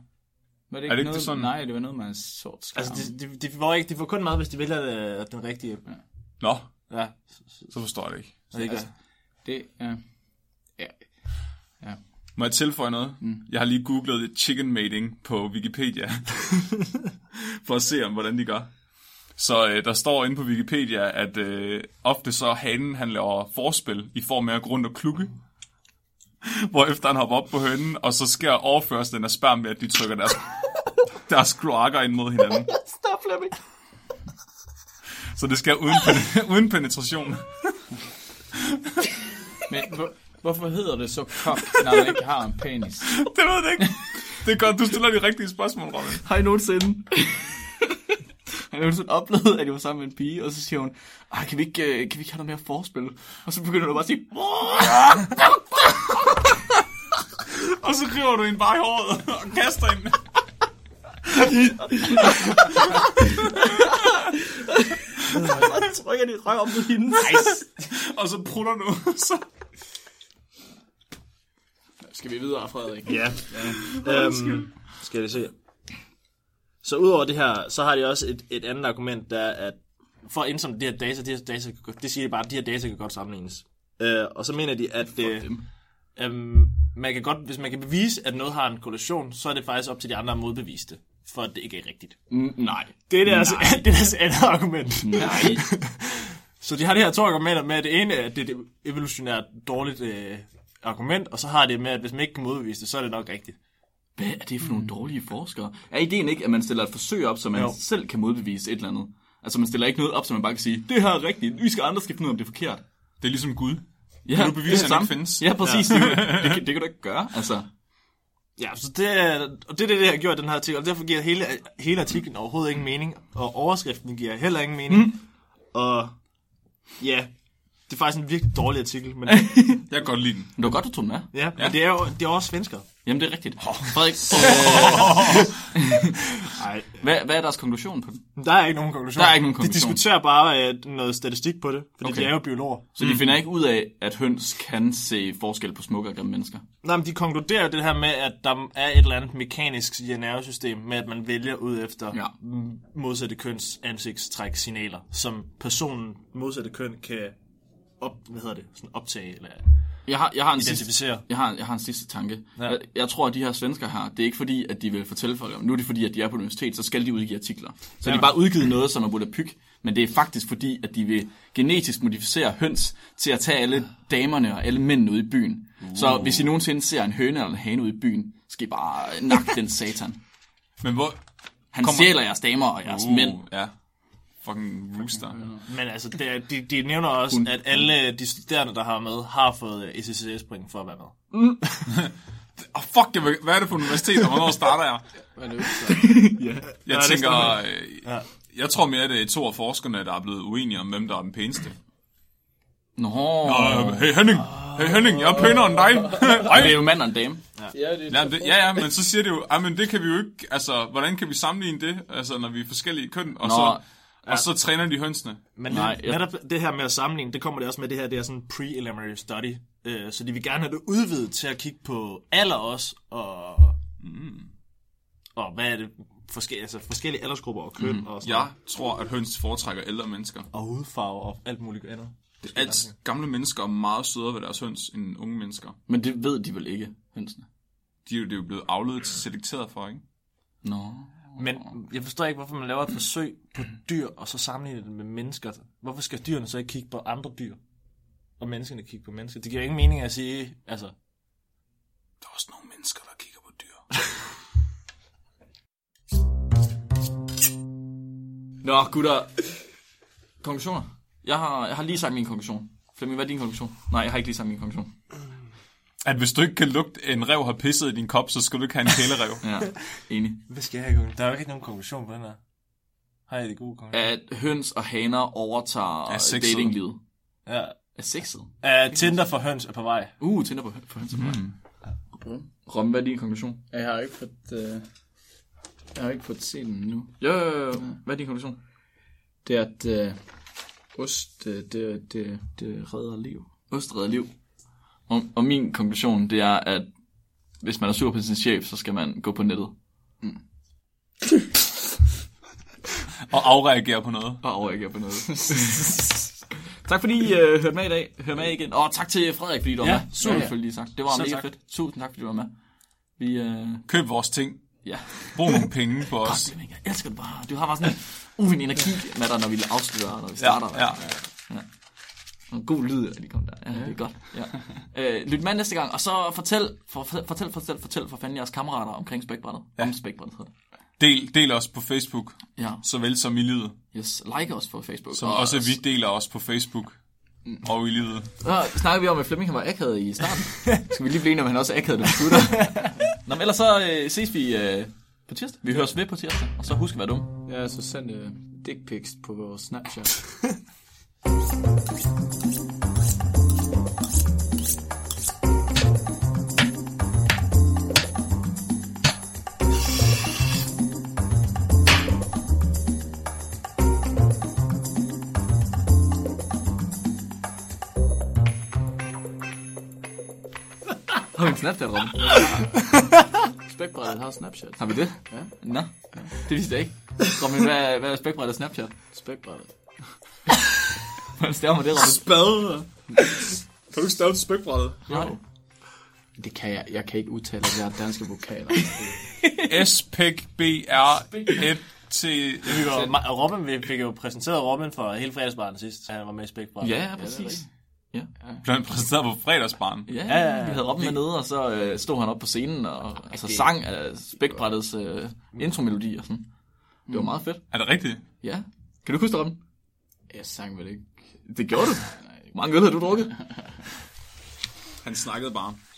Var det Er det ikke noget, det sådan? Nej, det var noget med en sort skærm. Altså, de, de, de, får ikke, de får kun mad, hvis de vælger øh, den rigtige. Nå, Ja, så forstår jeg det ikke. så det ikke Altså, det, ja. ja. Må jeg tilføje noget? Mm. Jeg har lige googlet chicken mating på Wikipedia, for at se om, hvordan de gør. Så øh, der står inde på Wikipedia, at øh, ofte så hanen, han laver forspil i form af at gå rundt og klukke. Hvorefter han hopper op på hønnen, og så sker overførslen af sperm med, at de trykker deres, deres kloakker ind mod hinanden. Stop, Flemming. Så det sker uden, pen- uden penetration. Men hvor, hvorfor hedder det så kok, når man ikke har en penis? Det ved jeg ikke. Det er godt, du stiller de rigtige spørgsmål, Robin. Har I nogensinde... Har I nogensinde oplevet, at jeg var sammen med en pige, og så siger hun, Ej, kan vi ikke, øh, kan vi ikke have noget mere forspil? Og så begynder du bare at sige, Og så river du en bare i håret og kaster hende. så trykker de røv om på hende. Og så prutter du. Så. Skal vi videre, Frederik? Ja. ja. Øhm, skal vi se. Så udover det her, så har de også et, et andet argument, der er, at for at indsamle de her data, de her data kan det siger de bare, at de her data kan godt sammenlignes. Øh, og så mener de, at øh, øhm, man kan godt, hvis man kan bevise, at noget har en korrelation, så er det faktisk op til de andre at modbevise det, for at det ikke er rigtigt. Mm, nej. Det er deres, det er deres andet argument. Nej. Så de har de her to argumenter med, at det ene er, at det er evolutionært dårligt øh, argument, og så har det med, at hvis man ikke kan modbevise det, så er det nok rigtigt. Hvad er det for nogle dårlige forskere? Er ideen ikke, at man stiller et forsøg op, så man Jo. selv kan modbevise et eller andet? Altså man stiller ikke noget op, så man bare kan sige, det her er rigtigt, vi skal andre skal finde ud af, om det er forkert. Det er ligesom Gud. Ja, Kan du bevise, det er at det han ikke findes? Ja, præcis. Ja. Det, det, kan, det kan du ikke gøre, altså. Ja, så det er, og det er det, det har gjort den her artikel, og derfor giver hele, hele artiklen overhovedet ingen mening, og overskriften giver heller ingen mening. Mm. Og ja, det er faktisk en virkelig dårlig artikel, men, Jeg kan godt lide den. Men det var godt, du tog den med. ja, men det er jo det er også svensker. Jamen, det er rigtigt. Frederik, Nej, hvad, hvad er deres konklusion på den? der er ikke nogen konklusion. Der er ikke nogen De konklusion. diskuterer bare øh, noget statistik på det, fordi Okay. de er jo biologer. Så de finder ikke ud af, at høns kan se forskel på smukke og grimme mennesker? Nej, men de konkluderer det her med, at der er et eller andet mekanisk nervesystem med, at man vælger ud efter Ja. modsatte køns ansigtstræk signaler, som personen modsatte køn kan op, hvad hedder det, sådan optage eller Jeg har, jeg har en sidste, identificere. jeg har, jeg har en sidste tanke. Ja. Jeg, jeg tror, at de her svensker her, det er ikke fordi, at de vil fortælle folk om. Nu er det fordi, at de er på universitet, så skal de udgive artikler. Så ja. de bare udgivet noget, som er budt pyg. Men det er faktisk fordi, at de vil genetisk modificere høns til at tage alle damerne og alle mændene ude i byen. Uh. Så hvis I nogensinde ser en høne eller en hane ude i byen, skal I bare nakke den satan. Men hvor... Han Kommer- stjæler jeres damer og jeres uh. mænd. Ja. Fucking rooster. Men altså, det, de, de nævner også, Hun- at alle de studerende, der har med, har fået SSS-point for at være med. Oh, fuck, jeg hvad er det for universitet, og hvornår starter jeg? Så? Jeg tænker... Øh, Ja. jeg tror mere, det er to af forskerne, der er blevet uenige om, hvem der er den pæneste. Nå, Øh, hey Henning! Hey Henning, jeg er pænere end dig! Ej. det er jo mand og en dame. Ja, det Ja, det, ja, ja, men så siger det jo, ah, men det kan vi jo ikke, altså, hvordan kan vi sammenligne det, altså, når vi er forskellige køn, og, Nå, så, og så træner de hønsene. Men Nej, jeg- netop det her med at sammenligne, det kommer det også med det her, det er sådan en preliminary study. Øh, så de vil gerne have det udvidet til at kigge på alder også, og, mm. og hvad er det, forskellige, altså forskellige aldersgrupper og køn mm. og sådan Jeg tror, at høns foretrækker ældre mennesker. og hudfarve og alt muligt andet. Det Alt gamle mennesker er meget sødere ved deres høns end unge mennesker. Men det ved de vel ikke, hønsene. De er jo, det er jo blevet afledet til selekteret for, ikke? Nå. Men jeg forstår ikke, hvorfor man laver et forsøg på dyr, og så sammenligner det med mennesker. Hvorfor skal dyrene så ikke kigge på andre dyr? Og menneskene kigge på mennesker? Det giver ingen mening at sige, altså... Der er også nogle mennesker, der kigger på dyr. Nå, gutter. Konklusioner? Jeg har, jeg har lige sagt min konklusion. Flemming, hvad er din konklusion? Nej, jeg har ikke lige sagt min konklusion. At hvis du ikke kan lugte, en rev har pisset i din kop, så skal du ikke have en kælerev. Ja, enig. Hvad skal jeg have? Der er jo ikke nogen konklusion på den her. Har jeg det gode konklusion? At høns og haner overtager Er datinglivet. Ja. Er sexet? Uh, Tinder for høns er på vej. Uh, tænder på, på høns. Mm. Rom, hvad er din konklusion? Jeg har ikke fået... Uh... Jeg har ikke fået set den nu. Jo, jo, jo. Hvad er din konklusion? Det er, at øh, ost, øh, det, det, det redder liv. Ost redder liv. Og, og min konklusion, det er, at hvis man er sur på sin chef, så skal man gå på nettet Og afreagere på noget. og overreagere på noget. tak fordi I uh, hørte med i dag. Hør med igen. Og tak til Frederik, fordi du var Ja, med. Super ja, ja. selvfølgelig sagt. Det var Selv mega tak. fedt. Tusind tak, fordi du var med. Vi, uh... Køb vores ting. ja. Brug nogle penge på os. Godt. Jeg elsker det bare. Du har bare sådan en uvin energi med dig, når vi afslutter, når vi starter. Ja, ja. En god lyd, at de kom der. Ja, det er godt. Ja. Øh, lyt med næste gang, og så fortæl, for, fortæl, fortæl, fortæl for fanden jeres kammerater omkring spækbrættet. Ja. Om spækbrættet hedder det. Del, del os på Facebook, Ja, såvel som i livet. yes. Like os på Facebook. Som også vi deler os på Facebook og i livet. Og snakker vi om, at Flemming han var akavet i starten. Skal vi lige blive enige om, at han også er akavet, når vi slutter. Nå, men ellers så øh, ses vi øh, på tirsdag. Vi høres ved på tirsdag, og så husk at være dum. Ja, så send uh, dick pics på vores Snapchat. Har vi en Snapchat, Robin? Spækbrættet har Snapchat. Har vi det? Ja. Nå, det vidste jeg ikke. Robin, hvad, hvad er spækbrættet Snapchat? Spækbrættet. Hvordan staver man det, Robin? Spade! Kan du ikke stave til spækbrættet? Jo. Det kan jeg. Jeg kan ikke udtale de her danske vokaler. s p b r f t Vi var, Ma- Robin, vi fik jo præsenteret Robin for hele fredagsbaren sidst, så han var med i Spækbræt. Ja, ja, præcis. blev han præsenteret på fredagsbaren. Ja, Ja, ja, ja. vi havde Robin med nede, og så øh, stod han op på scenen og altså, sang af spækbrættets øh, intromelodi og sådan. Det var meget fedt. Er det rigtigt? Ja. Kan du huske det, Robin? Jeg sang vel ikke. Det gjorde du. Hvor mange øl har du drukket? Han snakkede bare.